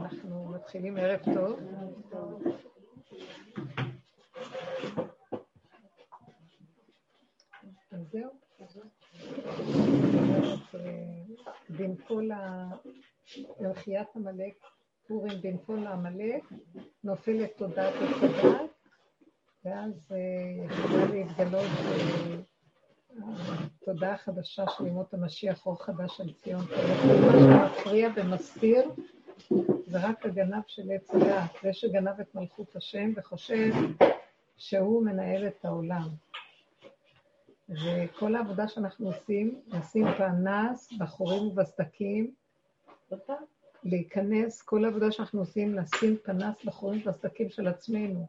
אנחנו מתחילים ערב טוב. אז זהו. בנפול מלכיית עמלק, פורים בנפול העמלק, נופלת תודעת התודעת, ואז אה, יכולה להתגלות אה, התודעה החדשה של ימות המשיח, אור חדש על ציון. מה שמפריע ומסתיר רק הגנב של עץ הדעת, זה שגנב את מלכות השם וחושב שהוא מנהל את העולם. וכל העבודה שאנחנו עושים, נשים פנס בחורים ובסדקים, להיכנס, כל העבודה שאנחנו עושים, לשים פנס בחורים ובסדקים של עצמנו.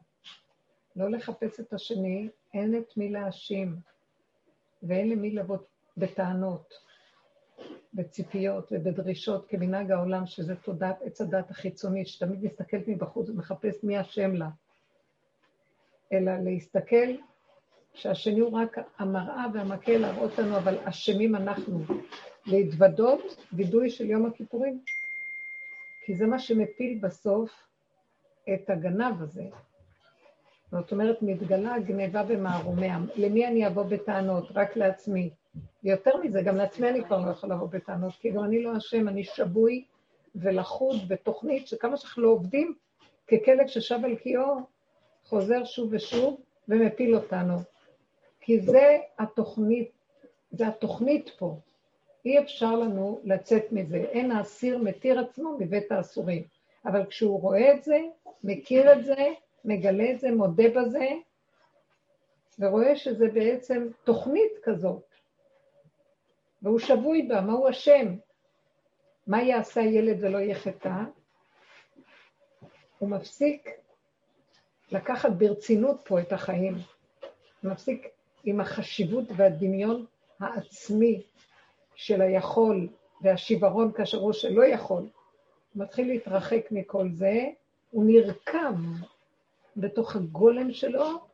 לא לחפש את השני, אין את מי להאשים, ואין למי לבוא בטענות, בציפיות ובדרישות כמנהג העולם, שזה תודעת עץ הדת החיצונית, שתמיד מסתכלת מבחוץ ומחפש מי אשם לה. אלא להסתכל שהשני הוא רק המראה והמקל להראות לנו, אבל אשמים אנחנו. להתוודות, וידוי של יום הכיפורים. כי זה מה שמפיל בסוף את הגנב הזה. זאת אומרת, מתגלה גניבה במערומיה. למי אני אבוא בטענות? רק לעצמי. ויותר מזה, גם לעצמי אני כבר לא יכולה לבוא בטענות, כי גם אני לא אשם, אני שבוי ולחוד בתוכנית שכמה שאנחנו לא עובדים, ככלב ששב על קיאו, חוזר שוב ושוב ומפיל אותנו. כי זה התוכנית, זה התוכנית פה. אי אפשר לנו לצאת מזה. אין האסיר מתיר עצמו מבית האסורים. אבל כשהוא רואה את זה, מכיר את זה, מגלה את זה, מודה בזה, ורואה שזה בעצם תוכנית כזאת, והוא שבוי בה, מה הוא אשם? מה יעשה הילד ולא יחטא? הוא מפסיק לקחת ברצינות פה את החיים. מפסיק עם החשיבות והדמיון העצמי של היכול והשיוורון כאשר הוא שלא יכול. מתחיל להתרחק מכל זה, הוא נרקב בתוך הגולם שלו,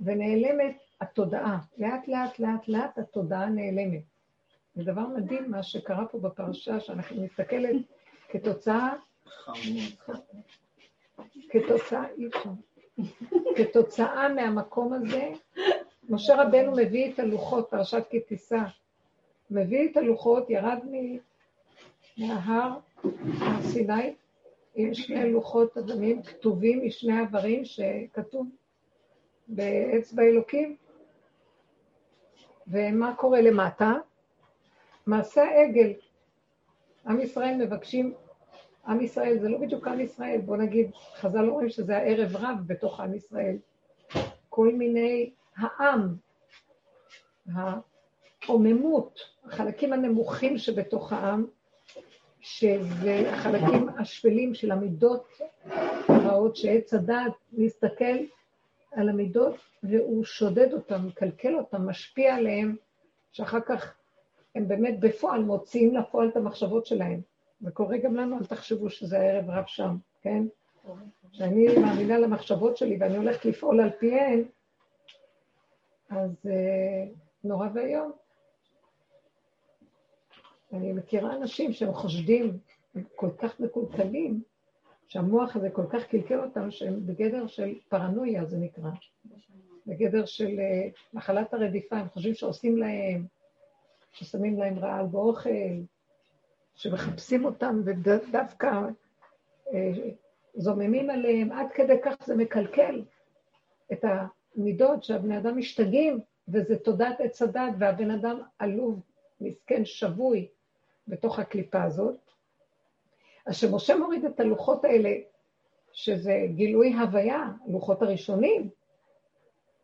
ונעלמת התודעה. לאט לאט לאט לאט התודעה נעלמת. זה דבר מדהים מה שקרה פה בפרשה, שאנחנו מסתכלת כתוצאה... כתוצאה, אי. כתוצאה מהמקום הזה, משה רבנו מביא את הלוחות, פרשת כי תישא. מביא את הלוחות, ירד מההר, מהסיני, עם שני לוחות אדמים כתובים משני איברים שכתוב באצבע אלוקים. ומה קורה למטה? מעשה העגל. עם ישראל מבקשים, עם ישראל זה לא בדיוק עם ישראל, בוא נגיד, חז"ל אומרים שזה הערב רב בתוך עם ישראל. כל מיני העם, העוממות, החלקים הנמוכים שבתוך העם, שזה החלקים השפלים של המידות הרעות, שעץ הדעת מסתכל על המידות והוא שודד אותם, מקלקל אותם, משפיע עליהם, שאחר כך הם באמת בפועל מוציאים לפועל את המחשבות שלהם. זה קורה גם לנו, אל תחשבו שזה הערב רב שם, כן? כשאני מאמינה למחשבות שלי ואני הולכת לפעול על פיהן, אז uh, נורא ואיום. אני מכירה אנשים שהם חושדים, הם כל כך מקולקלים, שהמוח הזה כל כך קלקל אותם, שהם בגדר של פרנויה, זה נקרא. בגדר של uh, מחלת הרדיפה, הם חושבים שעושים להם, ששמים להם רעל באוכל, שמחפשים אותם ודווקא אה, זוממים עליהם, עד כדי כך זה מקלקל את המידות שהבני אדם משתגעים, וזה תודעת עץ הדת, והבן אדם עלוב, מסכן, שבוי בתוך הקליפה הזאת. אז כשמשה מוריד את הלוחות האלה, שזה גילוי הוויה, לוחות הראשונים,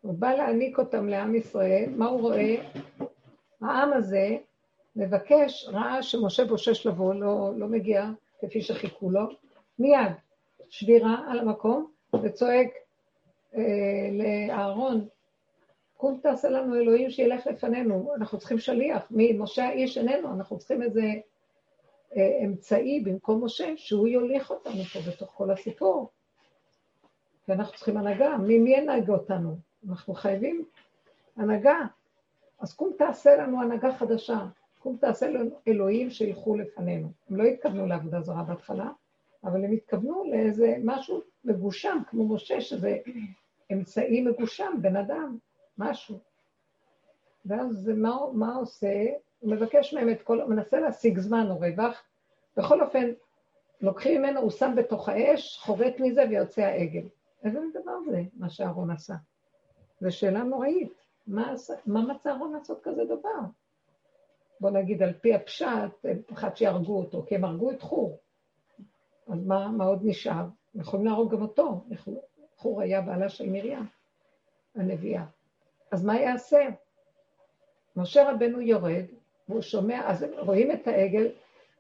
הוא בא להעניק אותם לעם ישראל, מה הוא רואה? העם הזה מבקש, ראה שמשה בושש לבוא, לא, לא מגיע כפי שחיכו לו, מיד שבירה על המקום וצועק אה, לאהרון, קום תעשה לנו אלוהים שילך לפנינו, אנחנו צריכים שליח, ממשה האיש איננו, אנחנו צריכים איזה אה, אמצעי במקום משה, שהוא יוליך אותנו פה בתוך כל הסיפור. ואנחנו צריכים הנהגה, מי, מי ינהג אותנו? אנחנו חייבים הנהגה. אז קום תעשה לנו הנהגה חדשה, קום תעשה לנו אלוהים שילכו לפנינו. הם לא התכוונו לעבודה זרה בהתחלה, אבל הם התכוונו לאיזה משהו מגושם, כמו משה, שזה אמצעי מגושם, בן אדם, משהו. ואז מה, מה עושה? הוא מבקש מהם את כל, הוא מנסה להשיג זמן או רווח. בכל אופן, לוקחים ממנו, הוא שם בתוך האש, חורט מזה ויוצא העגל. איזה דבר זה, מה שאהרון עשה? זו שאלה נוראית. מה, מה מצא לעשות כזה דבר? בוא נגיד, על פי הפשט, פחד שיהרגו אותו, כי הם הרגו את חור. אז מה, מה עוד נשאר? יכולים להרוג גם אותו. חור היה בעלה של מרים, הנביאה. אז מה יעשה? משה רבנו יורד, והוא שומע, אז רואים את העגל,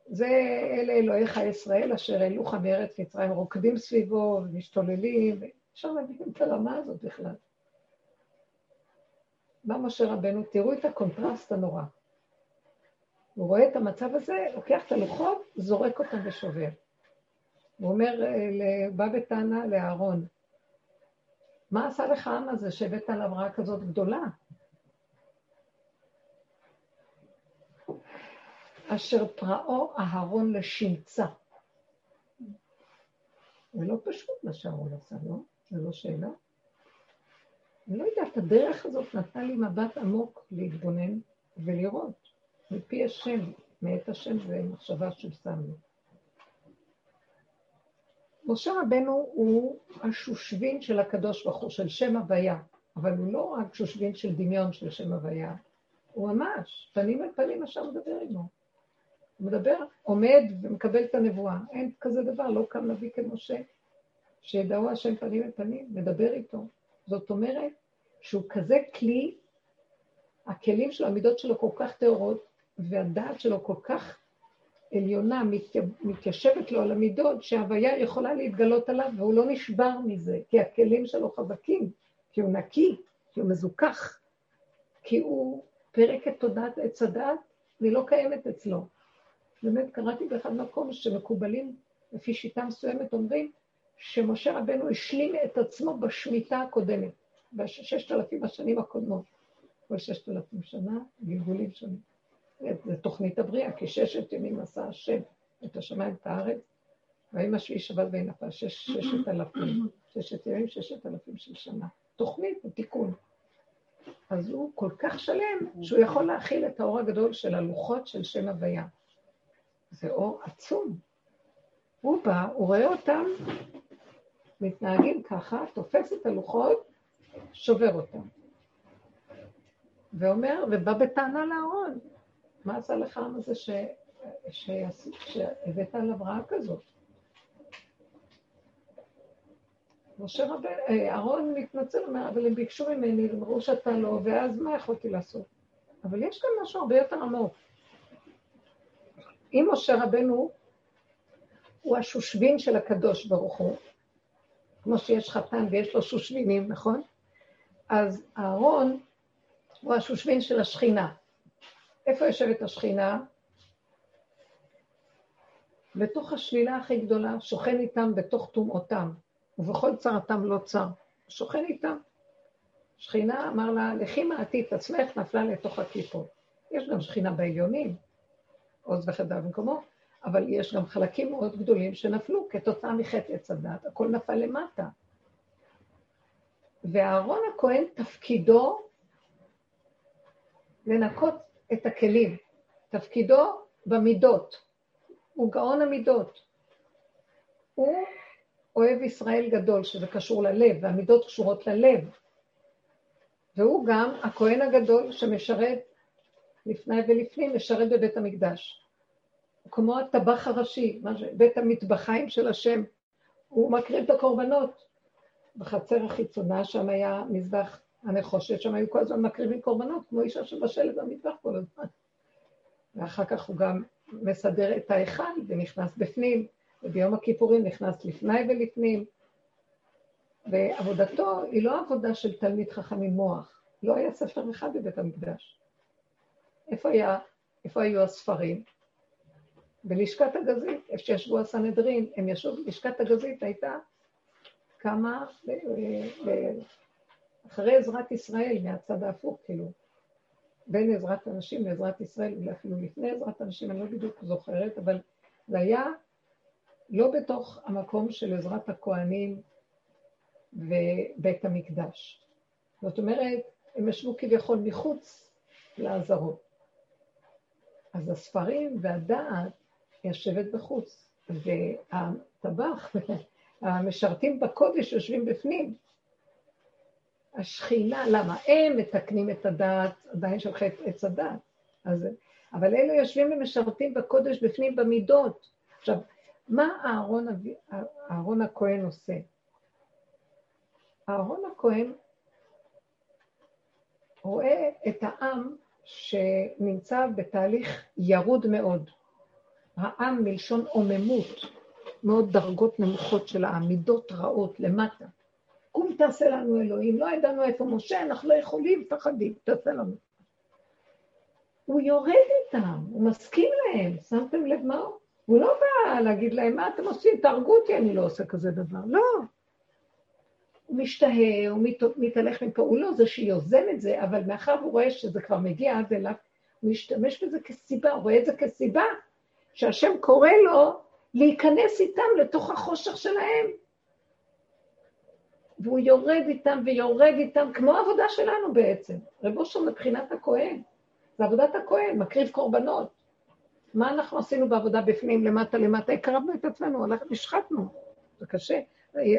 זה אלה אלוהיך ישראל אשר העלוך מארץ מצרים, רוקדים סביבו ומשתוללים, אפשר להבין את הרמה הזאת בכלל. מה משה רבנו? תראו את הקונטרסט הנורא. הוא רואה את המצב הזה, לוקח את הלוחות, זורק אותם ושובר. הוא אומר, אה, בא בטענה לאהרון, מה עשה לך העם הזה שהבאת עליו רעה כזאת גדולה? אשר פרעו אהרון לשמצה. זה לא פשוט מה שאהרון עשה, לא? זה לא שאלה. אני לא יודעת, הדרך הזאת נתנה לי מבט עמוק להתבונן ולראות מפי השם, מאת השם זה מחשבה שהוא שם לי. משה רבנו הוא השושבין של הקדוש ברוך הוא, של שם הוויה, אבל הוא לא רק שושבין של דמיון של שם הוויה, הוא ממש, פנים אל פנים עכשיו מדבר עמו. הוא מדבר, עומד ומקבל את הנבואה. אין כזה דבר, לא קם נביא כמשה, שידעו השם פנים אל פנים, מדבר איתו. זאת אומרת שהוא כזה כלי, הכלים שלו, המידות שלו כל כך טהורות, והדעת שלו כל כך עליונה, מתיישבת לו על המידות, שההוויה יכולה להתגלות עליו והוא לא נשבר מזה, כי הכלים שלו חזקים, כי הוא נקי, כי הוא מזוכח, כי הוא פרק את תודעת עץ הדעת, והיא לא קיימת אצלו. באמת קראתי באחד מקום שמקובלים לפי שיטה מסוימת אומרים שמשה רבנו השלים את עצמו בשמיטה הקודמת, בששת אלפים השנים הקודמות. כל ששת אלפים שנה, גלגולים שונים. זה תוכנית הבריאה, כי ששת ימים עשה השם את השמיים ואת הארץ, והאם השביעי שבת ונפל, שש, ששת אלפים, ששת ימים, ששת אלפים של שנה. תוכנית ותיקון. אז הוא כל כך שלם, שהוא יכול להכיל את האור הגדול של הלוחות של שם הוויה. זה אור עצום. הוא בא, הוא רואה אותם מתנהגים ככה, תופס את הלוחות, שובר אותם. ואומר, ובא בטענה לארון, מה עשה לך העם הזה ש... ש... שהבאת עליו רעה כזאת? משה רבן, אה, אהרון מתנצל, אומר, אבל הם ביקשו ממני, אמרו שאתה לא, ואז מה יכולתי לעשות? אבל יש כאן משהו הרבה יותר עמוק. אם משה רבנו הוא השושבין של הקדוש ברוך הוא, כמו שיש חתן ויש לו שושבינים, נכון? אז אהרון הוא השושבין של השכינה. איפה יושבת השכינה? בתוך השלילה הכי גדולה, שוכן איתם בתוך טומאותם, ובכל צרתם לא צר. שוכן איתם. שכינה אמר לה, לכי מעטי את עצמך, נפלה לתוך הכיפות. יש גם שכינה בעליונים, עוז וחדה במקומו, אבל יש גם חלקים מאוד גדולים שנפלו כתוצאה מחטא עץ הדת, הכל נפל למטה. ואהרון הכהן תפקידו לנקות את הכלים. תפקידו במידות. הוא גאון המידות. הוא אוהב ישראל גדול, שזה קשור ללב, והמידות קשורות ללב. והוא גם הכהן הגדול שמשרת לפני ולפנים, משרת בבית המקדש. כמו הטבח הראשי, בית המטבחיים של השם. הוא מקריב את הקורבנות. בחצר החיצונה, שם היה מזבח הנחושת, שם היו כל הזמן מקריבים קורבנות, כמו אישה שבשלת במטבח כל הזמן. ואחר כך הוא גם מסדר את ההיכל ונכנס בפנים, וביום הכיפורים נכנס לפני ולפנים. ועבודתו היא לא עבודה של תלמיד חכם עם מוח, לא היה ספר אחד בבית המקדש. איפה, היה, איפה היו הספרים? בלשכת הגזית, איפה שישבו הסנהדרין, הם ישבו, לשכת הגזית הייתה כמה אחרי עזרת ישראל, מהצד ההפוך, כאילו, בין עזרת אנשים לעזרת ישראל, אולי אפילו לפני עזרת אנשים, אני לא בדיוק זוכרת, אבל זה היה לא בתוך המקום של עזרת הכוהנים ובית המקדש. זאת אומרת, הם ישבו כביכול מחוץ לעזרות. אז הספרים והדעת יושבת בחוץ, והטבח, המשרתים בקודש יושבים בפנים. השכינה, למה? הם מתקנים את הדעת, עדיין של עץ הדעת. אז, אבל אלו יושבים ומשרתים בקודש בפנים במידות. עכשיו, מה אהרון, אהרון הכהן עושה? אהרון הכהן רואה את העם שנמצא בתהליך ירוד מאוד. העם מלשון עוממות, מאוד דרגות נמוכות של העם, מידות רעות למטה. קום תעשה לנו אלוהים, לא ידענו איפה משה, אנחנו לא יכולים, פחדים, תעשה לנו. הוא יורד איתם, הוא מסכים להם, שמתם לב מה הוא? הוא לא בא להגיד להם, מה אתם עושים? תהרגו אותי, אני לא עושה כזה דבר. לא. הוא משתהה, הוא מת, מתהלך מפה, הוא לא זה שיוזם את זה, אבל מאחר הוא רואה שזה כבר מגיע עד אליו, הוא משתמש בזה כסיבה, הוא רואה את זה כסיבה שהשם קורא לו להיכנס איתם לתוך החושך שלהם. והוא יורד איתם ויורד איתם, כמו העבודה שלנו בעצם. רב אושר מבחינת הכהן, זה עבודת הכהן, מקריב קורבנות. מה אנחנו עשינו בעבודה בפנים, למטה למטה? הקרבנו את עצמנו, נשחטנו, זה קשה.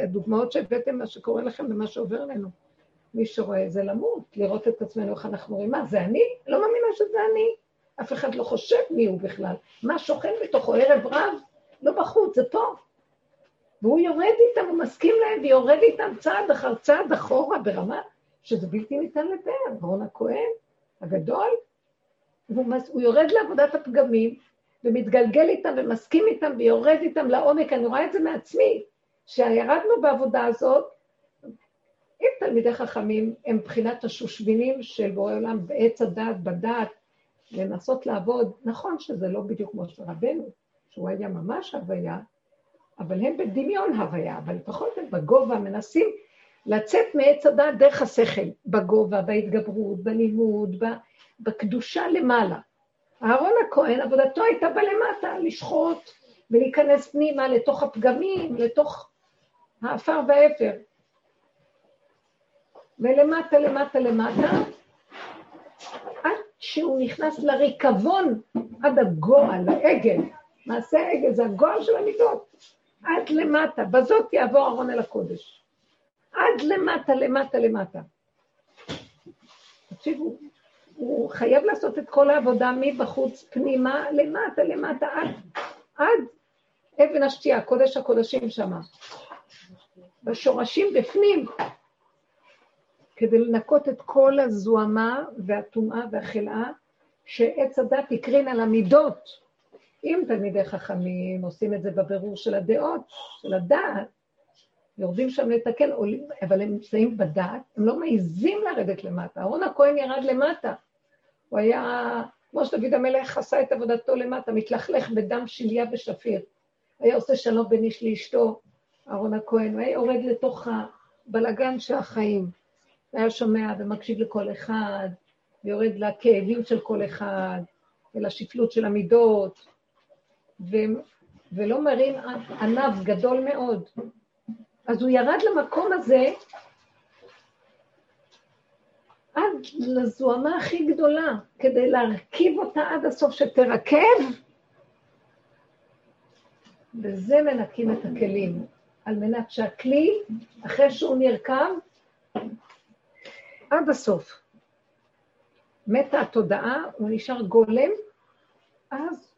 הדוגמאות שהבאתם, מה שקורה לכם ומה שעובר עלינו. מי שרואה זה למות, לראות את עצמנו, איך אנחנו רואים, מה, זה אני? לא מאמינה שזה אני. אף אחד לא חושב מי הוא בכלל. מה שוכן בתוכו ערב רב? לא בחוץ, זה פה. והוא יורד איתם, הוא מסכים להם, ויורד איתם צעד אחר צעד אחורה ברמה שזה בלתי ניתן לתאר. רון הכהן הגדול, והוא מס, יורד לעבודת הפגמים, ומתגלגל איתם ומסכים איתם ויורד איתם לעומק, אני רואה את זה מעצמי. כשירדנו בעבודה הזאת, אם תלמידי חכמים הם מבחינת השושבינים של בורא עולם בעץ הדעת, בדעת, לנסות לעבוד, נכון שזה לא בדיוק כמו של רבנו, שהוא היה ממש הוויה, אבל הם בדמיון הוויה, אבל לפחות הם בגובה מנסים לצאת מעץ הדעת דרך השכל, בגובה, בהתגברות, בלימוד, בקדושה למעלה. אהרון הכהן, עבודתו הייתה בלמטה, לשחוט ולהיכנס פנימה לתוך הפגמים, לתוך האפר והאפר. ולמטה, למטה, למטה, שהוא נכנס לריקבון, עד הגועל, העגל. מעשה העגל זה הגועל של המידות. עד למטה, בזאת יעבור ארון אל הקודש. עד למטה, למטה, למטה. תקשיבו, הוא חייב לעשות את כל העבודה מבחוץ, פנימה, למטה, למטה, עד, עד אבן השתייה, קודש הקודשים שמה. בשורשים בפנים, כדי לנקות את כל הזוהמה והטומאה והחלאה שעץ הדת הקרין על המידות. אם תלמידי חכמים עושים את זה בבירור של הדעות, של הדעת, יורדים שם לתקן, אבל הם נמצאים בדעת, הם לא מעיזים לרדת למטה. אהרון הכהן ירד למטה. הוא היה, כמו שדוד המלך עשה את עבודתו למטה, מתלכלך בדם שליה ושפיר. היה עושה שלום בין איש לאשתו, אהרון הכהן, הוא היה יורד לתוך הבלגן של החיים. היה שומע ומקשיב לכל אחד, ויורד לכאבים של כל אחד, ולשפלות של המידות, ו... ולא מרים ענב גדול מאוד. אז הוא ירד למקום הזה עד לזוהמה הכי גדולה, כדי להרכיב אותה עד הסוף, שתרכב, וזה מנקים את הכלים. על מנת שהכלי, אחרי שהוא נרקב, עד הסוף. מתה התודעה, הוא נשאר גולם, אז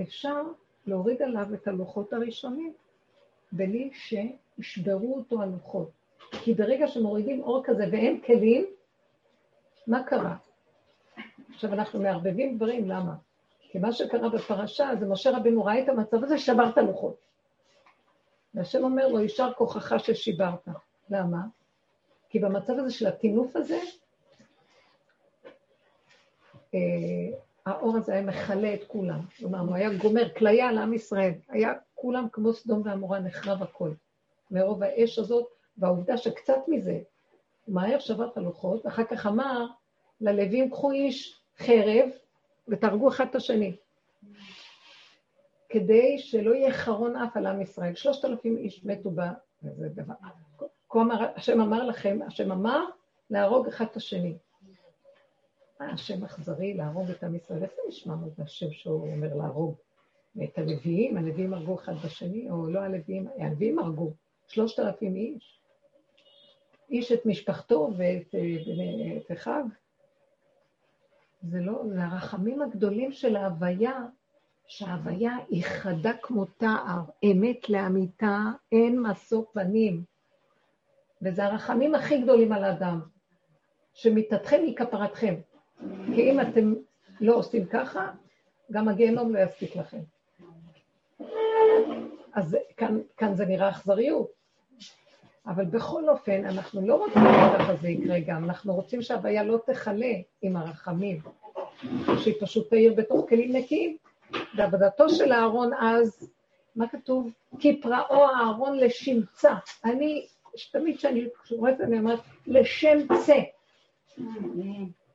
אפשר להוריד עליו את הלוחות הראשונים, בלי שישברו אותו הלוחות. כי ברגע שמורידים אור כזה ואין כלים, מה קרה? עכשיו אנחנו מערבבים דברים, למה? כי מה שקרה בפרשה זה משה רבינו ראה את המצב הזה, שבר את הלוחות. והשם אומר לו, יישר כוחך ששיברת. למה? כי במצב הזה של הטינוף הזה, אה, האור הזה היה מכלה את כולם. כלומר, הוא היה גומר כליה על עם ישראל. היה כולם כמו סדום ועמורה, נחרב הכל. מרוב האש הזאת, והעובדה שקצת מזה, מהר שבר את הלוחות, אחר כך אמר ללווים, קחו איש חרב ותהרגו אחד את השני. כדי שלא יהיה חרון אף על עם ישראל. שלושת אלפים איש מתו ב... זה דבר. השם אמר לכם, השם אמר להרוג אחד את השני. מה השם אכזרי להרוג את עם ישראל? איפה נשמע מה זה השם שהוא אומר להרוג? את הלוויים, הלוויים הרגו אחד בשני, או לא הלוויים, הלוויים הרגו, שלושת אלפים איש. איש את משפחתו ואת, את אחיו. זה לא, זה הרחמים הגדולים של ההוויה, שההוויה היא חדה כמו תער, אמת לאמיתה, אין משוא פנים. וזה הרחמים הכי גדולים על האדם, שמיתתכם היא כפרתכם. כי אם אתם לא עושים ככה, גם הגיהנום לא יספיק לכם. אז כאן, כאן זה נראה אכזריות. אבל בכל אופן, אנחנו לא רוצים שככה זה יקרה גם, אנחנו רוצים שההוויה לא תכלה עם הרחמים, שהיא פשוט תאיר בתוך כלים נקיים. ועבודתו של אהרון אז, מה כתוב? כי פרעו אהרון לשמצה. אני, תמיד כשאני קוראת, אני אומרת, לשם צה.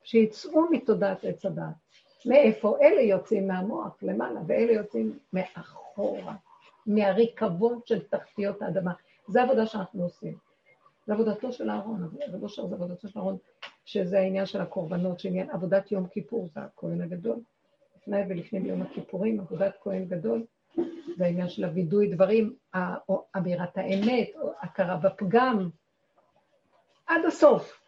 שיצאו מתודעת עץ הדת. מאיפה? אלה יוצאים מהמוח למעלה, ואלה יוצאים מאחורה, מהריקבון של תחתיות האדמה. זה העבודה שאנחנו עושים. זה עבודתו של אהרון, זה לא שם, זה עבודתו של אהרון, שזה העניין של הקורבנות, שעניין עבודת יום כיפור, זה הכהן הגדול. לפני ולפני ביום הכיפורים, עבודת כהן גדול, זה העניין של הווידוי דברים, אמירת האמת, הכרה בפגם, עד הסוף,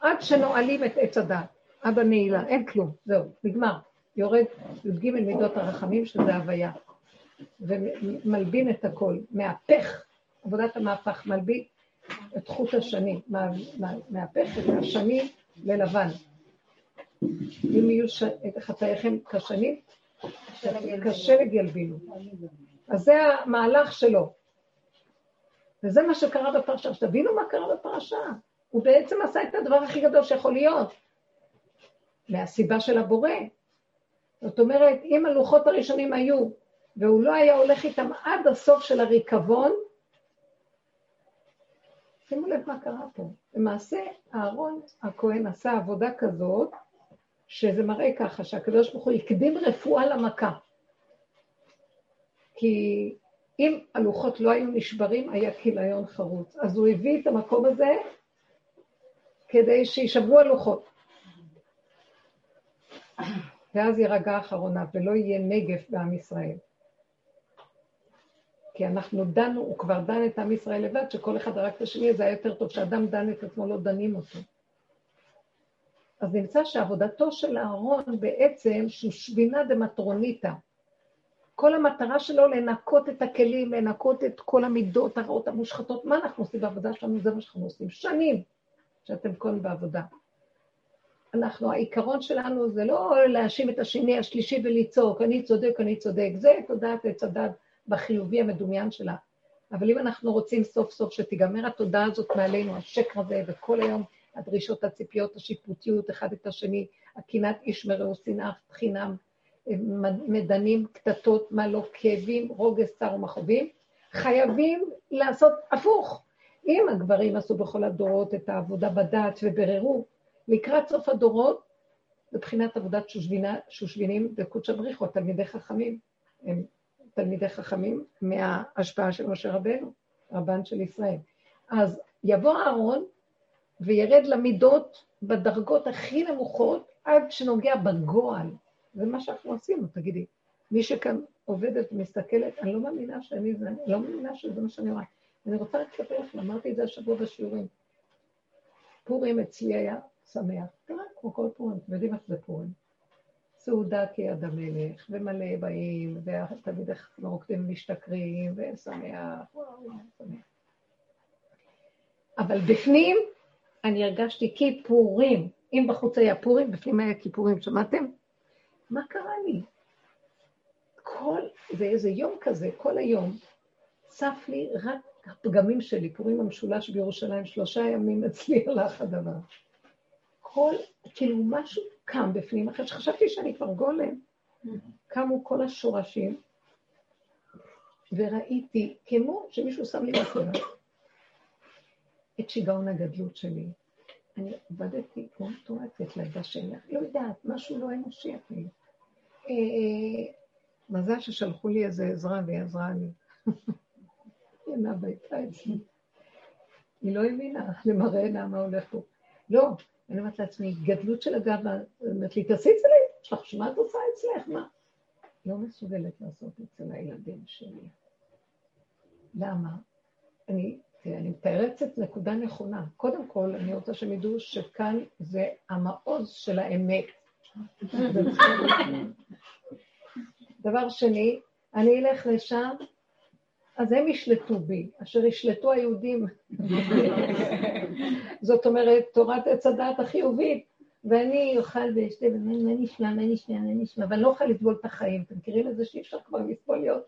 עד שנועלים את עץ הדת, עד הנעילה, אין כלום, זהו, נגמר. יורד י"ג מידות הרחמים, שזה הוויה, ומלבין את הכל, מהפך עבודת המהפך, מלביט את חוט השני, מהפך את השני ללבן. אם יהיו חטאיכם כשנים, כשלג ילבינו. אז זה המהלך שלו. וזה מה שקרה בפרשה. שתבינו מה קרה בפרשה. הוא בעצם עשה את הדבר הכי גדול שיכול להיות, מהסיבה של הבורא. זאת אומרת, אם הלוחות הראשונים היו, והוא לא היה הולך איתם עד הסוף של הריקבון, שימו לב מה קרה פה. למעשה, אהרון הכהן עשה עבודה כזאת, שזה מראה ככה, שהקדוש ברוך הוא הקדים רפואה למכה. כי אם הלוחות לא היו נשברים, היה כיליון חרוץ. אז הוא הביא את המקום הזה כדי שישברו הלוחות. ואז יירגע אחרונה, ולא יהיה נגף בעם ישראל. כי אנחנו דנו, הוא כבר דן את עם ישראל לבד, שכל אחד הרג את השני, זה היה יותר טוב, שאדם דן את עצמו, לא דנים אותו. אז נמצא שעבודתו של אהרון בעצם שושבינה דמטרוניתא. כל המטרה שלו לנקות את הכלים, לנקות את כל המידות הרעות המושחתות. מה אנחנו עושים בעבודה שלנו? זה מה שאנחנו עושים. שנים שאתם כאן בעבודה. אנחנו, העיקרון שלנו זה לא להאשים את השני, השלישי ולצעוק, אני צודק, אני צודק. זה תודעת עץ הדת. בחיובי המדומיין שלה. אבל אם אנחנו רוצים סוף סוף שתיגמר התודעה הזאת מעלינו, השקר הזה, וכל היום הדרישות, הציפיות, השיפוטיות, אחד את השני, הקנאת איש מרעו, שנאה חינם, מדנים, קטטות, מה לא, כאבים, רוגז, צער ומכאובים, חייבים לעשות הפוך. אם הגברים עשו בכל הדורות את העבודה בדת ובררו, לקראת סוף הדורות, מבחינת עבודת שושבינה, שושבינים וקודשא בריחו, תלמידי חכמים, הם תלמידי חכמים מההשפעה של משה רבנו, רבן של ישראל. אז יבוא אהרון וירד למידות בדרגות הכי נמוכות עד שנוגע בגועל. זה מה שאנחנו עשינו, תגידי. מי שכאן עובדת ומסתכלת, אני לא מאמינה שאני זה, אני לא מאמינה שזה מה שאני רואה. אני רוצה רק לספר לכם, אמרתי את זה השבוע בשיעורים. פורים אצלי היה שמח, כמו כל פורים, אתם יודעים איך זה פורים. סעודה כיד המלך, ומלא באים, ותמיד איך רוקדים משתכרים, ושמח, וואו, שמח. אבל בפנים אני הרגשתי כיפורים. אם בחוץ היה פורים, בפנים היה כיפורים, שמעתם? מה קרה לי? כל, זה איזה יום כזה, כל היום, צף לי רק הפגמים שלי, פורים המשולש בירושלים, שלושה ימים אצלי הלך הדבר. כל, כאילו משהו קם בפנים, אחרי שחשבתי שאני כבר גולם, קמו כל השורשים, וראיתי, כמו שמישהו שם לי בסביבה, את שיגעון הגדלות שלי. אני עבדתי כמו מטורפת לילדה שלי, לא יודעת, משהו לא אנושי אפילו. אה, מזל ששלחו לי איזה עזרה והיא עזרה לי. היא אינה ביתה אצלי. היא לא האמינה למראה עיניה מה הולך פה. לא, אני אומרת לעצמי, גדלות של הגאווה, אומרת לי, תעשי אצלי, יש לך, מה את עושה אצלך? מה? לא מסוגלת לעשות אצל הילדים שלי. למה? אני, אני את נקודה נכונה. קודם כל, אני רוצה שהם ידעו שכאן זה המעוז של האמת. דבר שני, אני אלך לשם, אז הם ישלטו בי, אשר ישלטו היהודים. זאת אומרת, תורת עץ הדעת החיובית, ואני אוכל ואשתה, ומה נשמע, מה נשמע, מה נשמע, ואני לא אוכל לסבול את החיים. אתם מכירים את זה שאי אפשר כבר לסבול להיות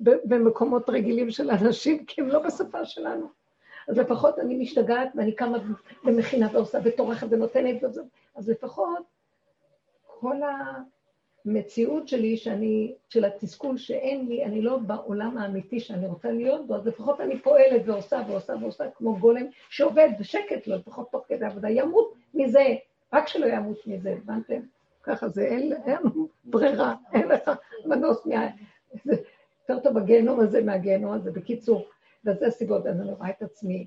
במקומות רגילים של אנשים, כי הם לא בשפה שלנו. אז לפחות אני משתגעת, ואני קמה במכינה ועושה וטורחת ונותנת, אז לפחות כל המציאות שלי, שאני, של התסכול שאין לי, אני לא בעולם האמיתי שאני רוצה להיות בו, אז לפחות אני פועלת ועושה ועושה ועושה כמו גולם שעובד בשקט לו, לפחות תוך כדי עבודה, ימות מזה, רק שלא ימות מזה, הבנתם? ככה זה, אין, אין ברירה, אין לך מנוס מה... יותר טוב הגיהנום הזה מהגיהנום הזה, בקיצור. וזה הסיבות, אז אני רואה את עצמי,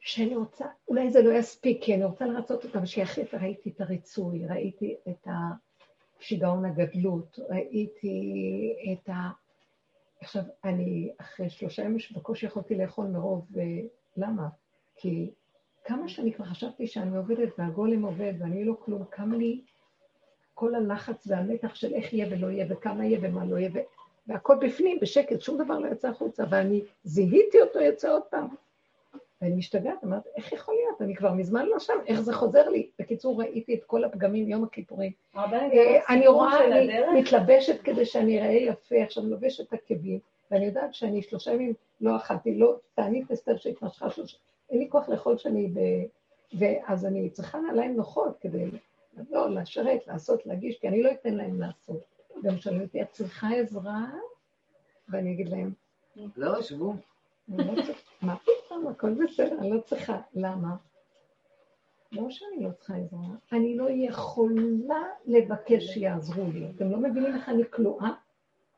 שאני רוצה, אולי זה לא יספיק, כי אני רוצה לרצות אותם שיחליט, ראיתי את הריצוי, ראיתי את השיגעון הגדלות, ראיתי את ה... עכשיו, אני אחרי שלושה ימים שבקושי יכולתי לאכול מרוב, למה? כי כמה שאני כבר חשבתי שאני עובדת והגולם עובד ואני לא כלום, קם לי כל הלחץ והמתח של איך יהיה ולא יהיה וכמה יהיה ומה לא יהיה, והכל בפנים, בשקט, שום דבר לא יצא החוצה, ואני זיהיתי אותו יוצא עוד פעם. ואני משתגעת, אמרתי, איך יכול להיות? אני כבר מזמן לא שם, איך זה חוזר לי? בקיצור, ראיתי את כל הפגמים יום הכיפורים. אה, אני רואה, אני מתלבשת כדי שאני אראה יפה, עכשיו אני לובשת עקבים, ואני יודעת שאני שלושה ימים לא אכלתי, לא, תענית אסתר שהתמשכה שלושה, אין לי כוח לאכול שאני ב... ואז אני צריכה נעליים נוחות כדי, לא, לשרת, לעשות, להגיש, כי אני לא אתן להם לעשות. גם שואלים אותי, את צריכה עזרה? ואני אגיד להם, לא, שבו. לא מה פתאום, הכל בסדר, אני לא צריכה. למה? לא שאני לא צריכה עזרה, אני לא יכולה לבקש שיעזרו לי. אתם לא מבינים איך אני כלואה?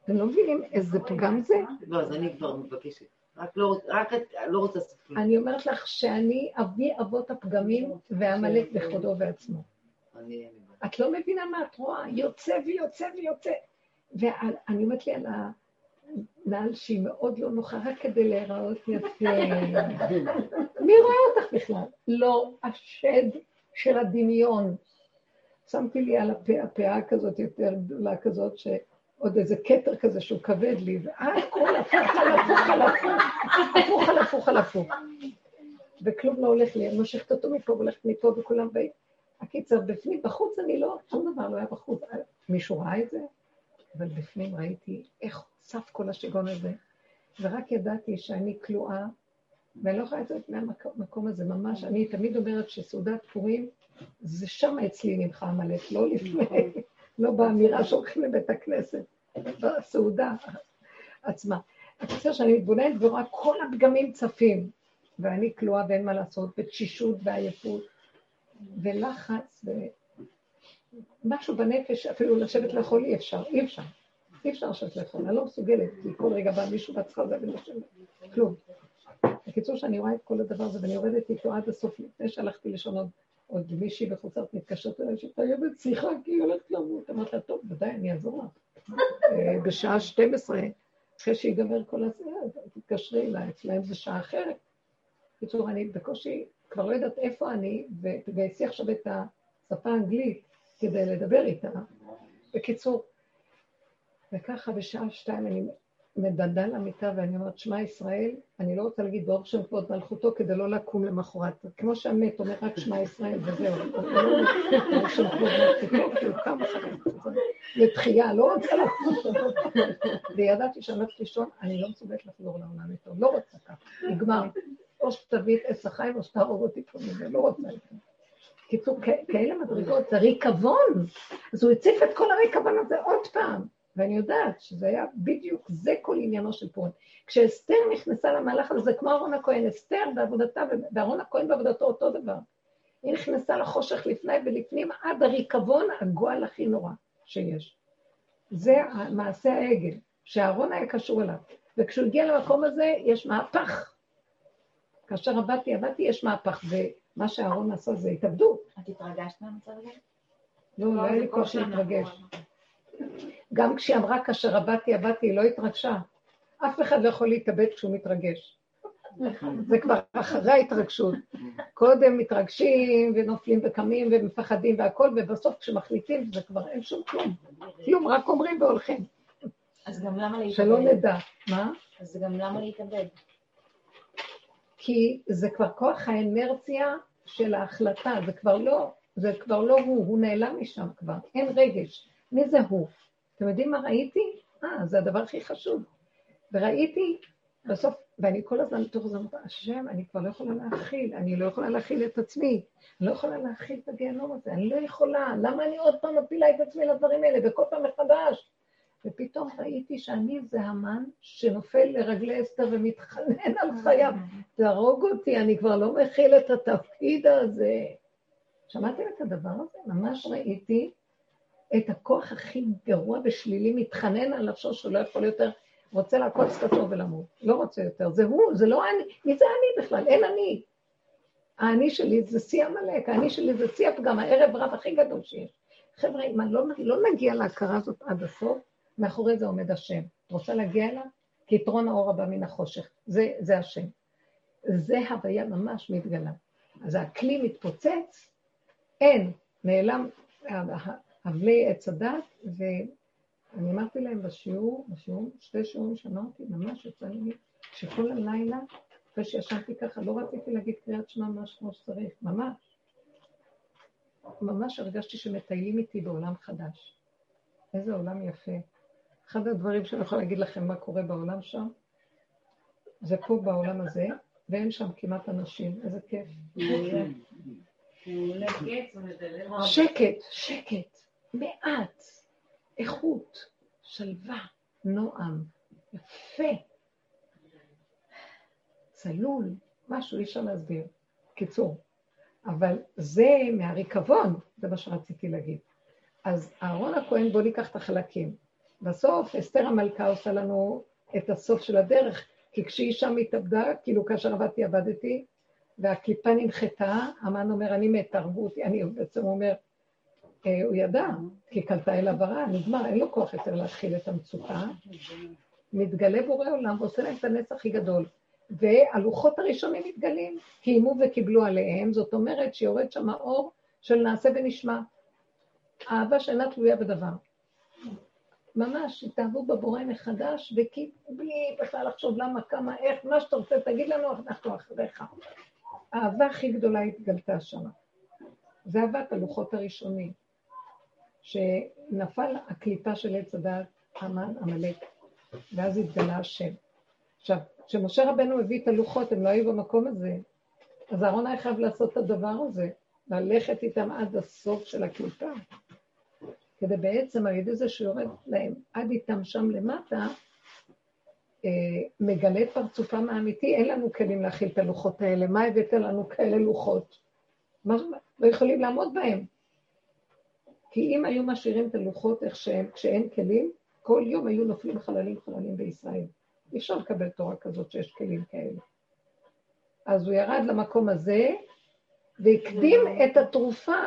אתם לא מבינים איזה פגם זה? לא, אז אני כבר מבקשת. רק לא, רק את לא רוצה. אני אומרת לך שאני אבי אבות הפגמים ועמלק בכבודו ועצמו. אני... את לא מבינה מה את רואה, יוצא ויוצא ויוצא. ואני אומרת לי על הנעל שהיא מאוד לא נוחה, רק כדי להיראות יפה. מי רואה אותך בכלל? לא השד של הדמיון. שמתי לי על הפה, הפאה כזאת יותר גדולה כזאת, שעוד איזה כתר כזה שהוא כבד לי, והכל הפוך על הפוך על הפוך, הפוך על הפוך על הפוך. וכלום לא הולך לי, אני מושכת אותו מפה והולכת מפה וכולם באים. הקיצר, בפנים, בחוץ אני לא, שום דבר לא היה בחוץ. מישהו ראה את זה? אבל בפנים ראיתי איך צף כל השיגעון הזה, ורק ידעתי שאני כלואה, ואני לא יכולה לצאת מהמקום הזה, ממש. אני תמיד אומרת שסעודת פורים, זה שם אצלי נמחה עמלק, לא לפני, לא באמירה שהולכים לבית הכנסת, בסעודה עצמה. הקיצר שאני מתבוננת ורואה כל הפגמים צפים, ואני כלואה ואין מה לעשות, בתשישות ועייפות. ולחץ, ומשהו בנפש, אפילו לשבת לאכול אי אפשר, אי אפשר. אי אפשר לשבת לאכול, אני לא מסוגלת, כי כל רגע בא מישהו והצחה זה ולשבת, כלום. בקיצור, שאני רואה את כל הדבר הזה, ואני יורדת איתו עד הסוף, לפני שהלכתי לישון עוד, מישהי בחוצרת מתקשרת אליי, שחייבת שיחה, כי היא הולכת למות. אמרתי לה, טוב, ודאי, אני אעזור לך. אה, בשעה 12, אחרי שיגמר כל הזה, תתקשרי אליי, אצלהם זה שעה אחרת. בקיצור, אני בקושי כבר לא יודעת איפה אני, ותגייסי עכשיו את השפה האנגלית כדי לדבר איתה. בקיצור, וככה בשעה שתיים אני מדדה למיטה ואני אומרת, שמע ישראל, אני לא רוצה להגיד ברוך שם כבוד מלכותו כדי לא לקום למחרת. כמו שהמת אומר רק שמע ישראל וזהו. ברוך שם כבוד מלכותו, כי הוא קם לתחייה, לא רוצה לחזור. וידעתי שאני הולכת לישון, אני לא מסוגלת לחזור לעולם איתו, לא רוצה ככה, נגמר. או שתביא את עץ החיים או שתהרוג אותי פה מזה, לא רוצה את זה. קיצור, כאלה מדרגות, זה ריקבון. אז הוא הציף את כל הריקבון הזה עוד פעם. ואני יודעת שזה היה בדיוק, זה כל עניינו של פורים. כשאסתר נכנסה למהלך הזה, זה כמו אהרון הכהן, אסתר בעבודתה, ואהרון הכהן בעבודתו אותו דבר. היא נכנסה לחושך לפני ולפנים עד הריקבון, הגועל הכי נורא שיש. זה מעשה העגל, שאהרון היה קשור אליו. וכשהוא הגיע למקום הזה, יש מהפך. כאשר עבדתי, עבדתי, יש מהפך, ומה שאהרון עשה זה התאבדות. את התרגשת מהמצב הזה? לא, לא היה לי כוח להתרגש. גם כשהיא אמרה כאשר עבדתי, עבדתי, היא לא התרגשה. אף אחד לא יכול להתאבד כשהוא מתרגש. זה כבר אחרי ההתרגשות. קודם מתרגשים ונופלים וקמים ומפחדים והכול, ובסוף כשמחליטים זה כבר אין שום כלום. כלום, רק אומרים והולכים. אז גם למה להתאבד? שלא נדע. מה? אז גם למה להתאבד? כי זה כבר כוח האנרציה של ההחלטה, זה כבר לא, זה כבר לא הוא, הוא נעלם משם כבר, אין רגש. מי זה הוא? אתם יודעים מה ראיתי? אה, זה הדבר הכי חשוב. וראיתי בסוף, ואני כל הזמן בתוך זה אומרת, השם, אני כבר לא יכולה להכיל, אני לא יכולה להכיל את עצמי, אני לא יכולה להכיל את הגיהנום הזה, אני לא יכולה, למה אני עוד פעם מפילה את עצמי לדברים האלה, וכל פעם מחדש? ופתאום ראיתי שאני זה המן שנופל לרגלי אסתר ומתחנן על חייו, תהרוג אותי, אני כבר לא מכיל את התפקיד הזה. שמעתם את הדבר הזה? ממש ראיתי את הכוח הכי גרוע ושלילי מתחנן על נפשו שהוא לא יכול יותר רוצה לעקוץ את הטוב ולמות. לא רוצה יותר. זה הוא, זה לא אני. מי זה אני בכלל? אין אני. האני שלי זה שיא עמלק, האני שלי זה שיא הפגם, הערב רב הכי גדול שיש. חבר'ה, אם לא, לא נגיע להכרה הזאת עד הסוף, מאחורי זה עומד השם. את רוצה להגיע אליו? כי האור הבא מן החושך. זה, זה השם. זה הוויה ממש מתגלה. אז הכלי מתפוצץ, אין, נעלם אבלי עץ הדת, אני אמרתי להם בשיעור, בשיעור, שתי שיעורים שאמרתי, ממש יצא לי, שכל הלילה, אחרי שישנתי ככה, לא רציתי להגיד קריאת שמע ממש כמו שצריך, ממש. ממש הרגשתי שמטיילים איתי בעולם חדש. איזה עולם יפה. אחד הדברים שאני יכולה להגיד לכם מה קורה בעולם שם, זה פה בעולם הזה, ואין שם כמעט אנשים, איזה כיף. שקט, שקט, מעט. איכות, שלווה, נועם, יפה, צלול, משהו, אי אפשר להסביר. קיצור. אבל זה מהריקבון, זה מה שרציתי להגיד. אז אהרון הכהן, בוא ניקח את החלקים. בסוף אסתר המלכה עושה לנו את הסוף של הדרך, כי כשהיא שם התאבדה, כאילו כאשר עבדתי, עבדתי, והקליפה נמחתה, המן אומר, אני מת, אותי, אני בעצם אומר, אה, הוא ידע, כי קלטה אליו הרע, נגמר, אין לו כוח יותר להכיל את המצוקה. מתגלה בורא עולם ועושה להם את הנס הכי גדול. והלוחות הראשונים מתגלים, קיימו וקיבלו עליהם, זאת אומרת שיורד שם האור של נעשה ונשמע. אהבה שאינה תלויה בדבר. ממש, התאהבו בבורא מחדש, ובלי בכלל לחשוב למה, כמה, איך, מה שאתה רוצה, תגיד לנו, אנחנו אחריך. האהבה הכי גדולה התגלתה שם. זה אהבת הלוחות הראשונים. שנפל הקליפה של עץ הדעת, המן, עמלק, ואז התגלה השם. עכשיו, כשמשה רבנו הביא את הלוחות, הם לא היו במקום הזה, אז אהרון היה חייב לעשות את הדבר הזה, ללכת איתם עד הסוף של הקליפה, כדי בעצם על ידי זה שיורד להם עד איתם שם למטה, אה, מגלה את פרצופם האמיתי, אין לנו כלים להכיל את הלוחות האלה, מה הבאת לנו כאלה לוחות? מה, לא יכולים לעמוד בהם. כי אם היו משאירים את הלוחות איך שהם, כשאין כלים, כל יום היו נופלים חללים חללים בישראל. אי אפשר לקבל תורה כזאת שיש כלים כאלה. אז הוא ירד למקום הזה, והקדים את התרופה,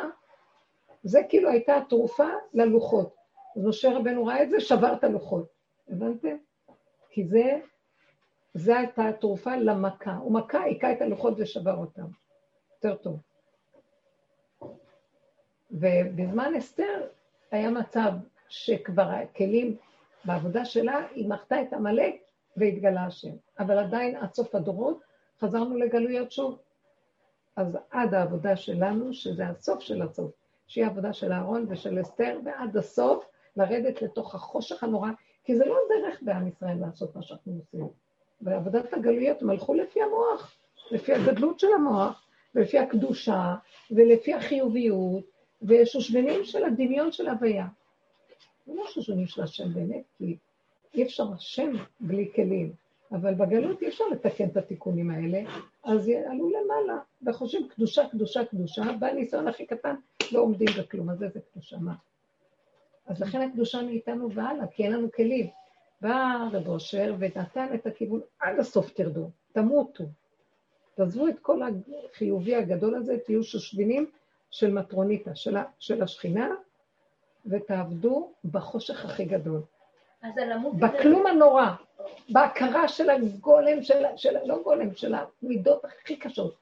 זה כאילו הייתה התרופה ללוחות. אז משה רבנו ראה את זה, שבר את הלוחות. הבנתם? כי זה, זה הייתה התרופה למכה. הוא מכה, היכה את הלוחות ושבר אותם. יותר טוב. ובזמן אסתר היה מצב שכבר הכלים בעבודה שלה, היא מחתה את עמלק והתגלה השם. אבל עדיין עד סוף הדורות חזרנו לגלויות שוב. אז עד העבודה שלנו, שזה הסוף של הסוף, שהיא העבודה של אהרון ושל אסתר, ועד הסוף לרדת לתוך החושך הנורא, כי זה לא דרך בעם ישראל לעשות מה שאנחנו עושים. בעבודת הגלויות הם הלכו לפי המוח, לפי הגדלות של המוח, ולפי הקדושה, ולפי החיוביות, ושושבנים של הדמיון של הוויה. זה לא שושבנים של השם באמת, כי אי אפשר השם בלי כלים, אבל בגלות אי אפשר לתקן את התיקונים האלה, אז עלו למעלה, וחושבים קדושה, קדושה, קדושה, בא ניסיון הכי קטן, לא עומדים בכלום, אז איזה קדושה, מה? אז לכן הקדושה מאיתנו והלאה, כי אין לנו כלים. בא רב אושר ונתן את הכיוון, עד הסוף תרדו, תמותו. תעזבו את כל החיובי הגדול הזה, תהיו שושבינים של מטרוניתא, של, של השכינה, ותעבדו בחושך הכי גדול. בכלום הנורא, בהכרה של הגולם, של, של, לא גולם, של המידות הכי קשות.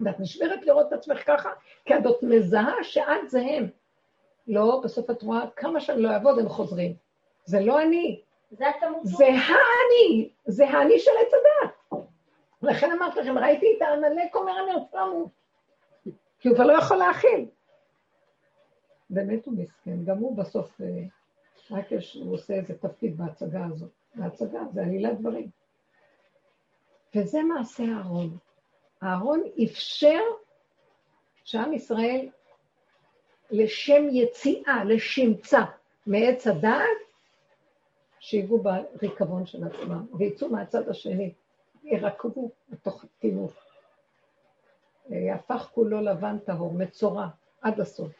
ואת נשברת לראות את עצמך ככה, כי את עוד מזהה שאת זה הם. לא, בסוף את רואה כמה שאני לא אעבוד, הם חוזרים. זה לא אני, זה. זה האני, זה האני של עץ הדת. לכן אמרתי לכם, ראיתי את העמלק אומר אני רוצה למות. כי הוא כבר לא יכול להכיל. באמת הוא מסכן, גם הוא בסוף, אה, רק יש, הוא עושה איזה תפקיד בהצגה הזאת. בהצגה, זה עלילת דברים. וזה מעשה אהרון. אהרון אפשר שעם ישראל לשם יציאה, לשמצה מעץ הדעת, שיגעו בריקבון של עצמם, ויצאו מהצד השני, ירקבו בתוך הטינוף. יהפך כולו לבן טהור, מצורע, עד הסוף.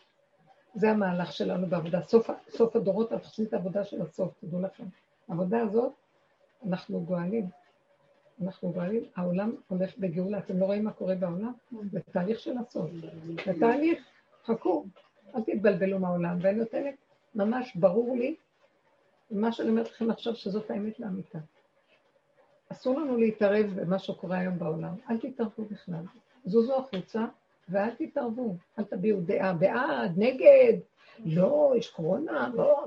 זה המהלך שלנו בעבודה. סוף, סוף הדורות, אנחנו עושים את העבודה של הסוף, תדעו לכם. העבודה הזאת, אנחנו גואלים. אנחנו גואלים, העולם הולך בגאולה. אתם לא רואים מה קורה בעולם? זה תהליך של הסוף. זה תהליך, חכו, אל תתבלבלו מהעולם. ואני נותנת, ממש ברור לי, מה שאני אומרת לכם עכשיו, שזאת האמת לאמיתה. אסור לנו להתערב במה שקורה היום בעולם. אל תתערבו בכלל. זוזו החוצה ואל תתערבו. אל תביעו דעה בעד, נגד. לא, יש קורונה, לא.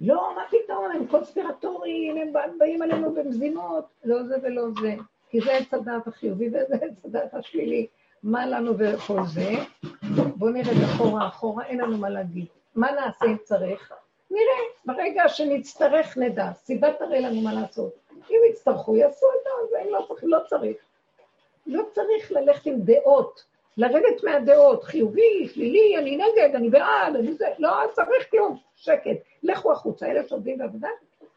לא, מה פתאום, הם קונספירטוריים, הם באים עלינו במזימות. לא זה ולא זה. כי זה עץ הדעת החיובי וזה עץ הדעת השלילי. מה לנו וכל זה? בואו נרד אחורה, אחורה, אין לנו מה להגיד. מה נעשה אם צריך? נראה, ברגע שנצטרך נדע, סיבה תראה לנו מה לעשות. אם יצטרכו, יעשו את זה, לא צריך, לא צריך. לא צריך ללכת עם דעות, לרדת מהדעות, חיובי, שלילי, אני נגד, אני בעד, אני זה, לא צריך כלום, שקט. לכו החוצה, אלה שעובדים בעבודה,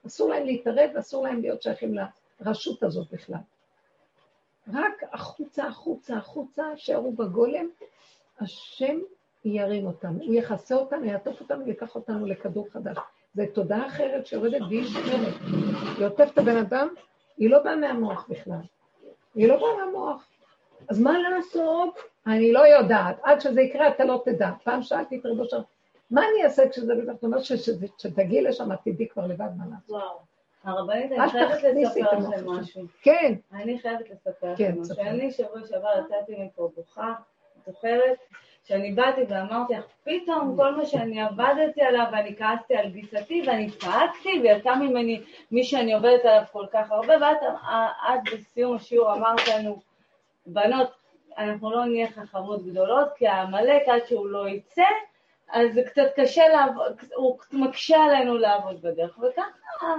אסור להם להתערב ואסור להם להיות שייכים לרשות הזאת בכלל. רק החוצה, החוצה, החוצה, שערו בגולם, השם ירים אותנו, הוא יכסה אותנו, יעטוף אותנו ויקח אותנו לכדור חדש. זו תודעה אחרת שיורדת והיא שומרת. היא עוטפת את הבן אדם, היא לא באה מהמוח בכלל. היא לא באה מהמוח. אז מה לעשות? אני לא יודעת. עד שזה יקרה אתה לא תדע. פעם שאלתי את רבו שם, מה אני אעשה כשזה בטח? אתה אומר שתגיעי לשם, תדעי כבר לבד מה לעשות. וואו. הרבנית, אני חייבת לספר לכם משהו. כן. אני חייבת לספר כן, לכם משהו. ספר. אני שבוע שעבר יצאתי מפה בוכה, זוכרת? שאני באתי ואמרתי לך, פתאום כל מה שאני עבדתי עליו ואני כעסתי על גיסתי ואני צעקתי ויצא ממני מי שאני עובדת עליו כל כך הרבה, ואת את בסיום השיעור אמרת לנו, בנות, אנחנו לא נהיה חכמות גדולות, כי העמלק עד שהוא לא יצא, אז זה קצת קשה לעבוד, הוא מקשה עלינו לעבוד בדרך, וככה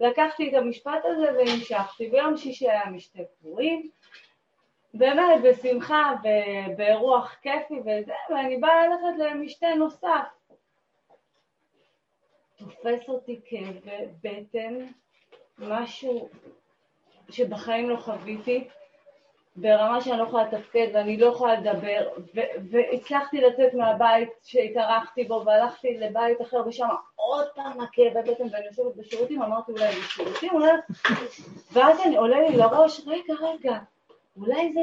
לקחתי את המשפט הזה והמשכתי. ביום שישי היה משתה פורים, באמת בשמחה, ב- באירוח כיפי וזה, ואני באה ללכת למשתה נוסף. תופס אותי כאבי בטן, משהו שבחיים לא חוויתי, ברמה שאני לא יכולה לתפקד ואני לא יכולה לדבר, ו- והצלחתי לצאת מהבית שהתארחתי בו והלכתי לבית אחר ושם עוד פעם הכאבי בטן ואני יושבת בשירותים, אמרתי אולי בשירותים, אולי... ואז אני עולה לי לראש, רגע, רגע, אולי זה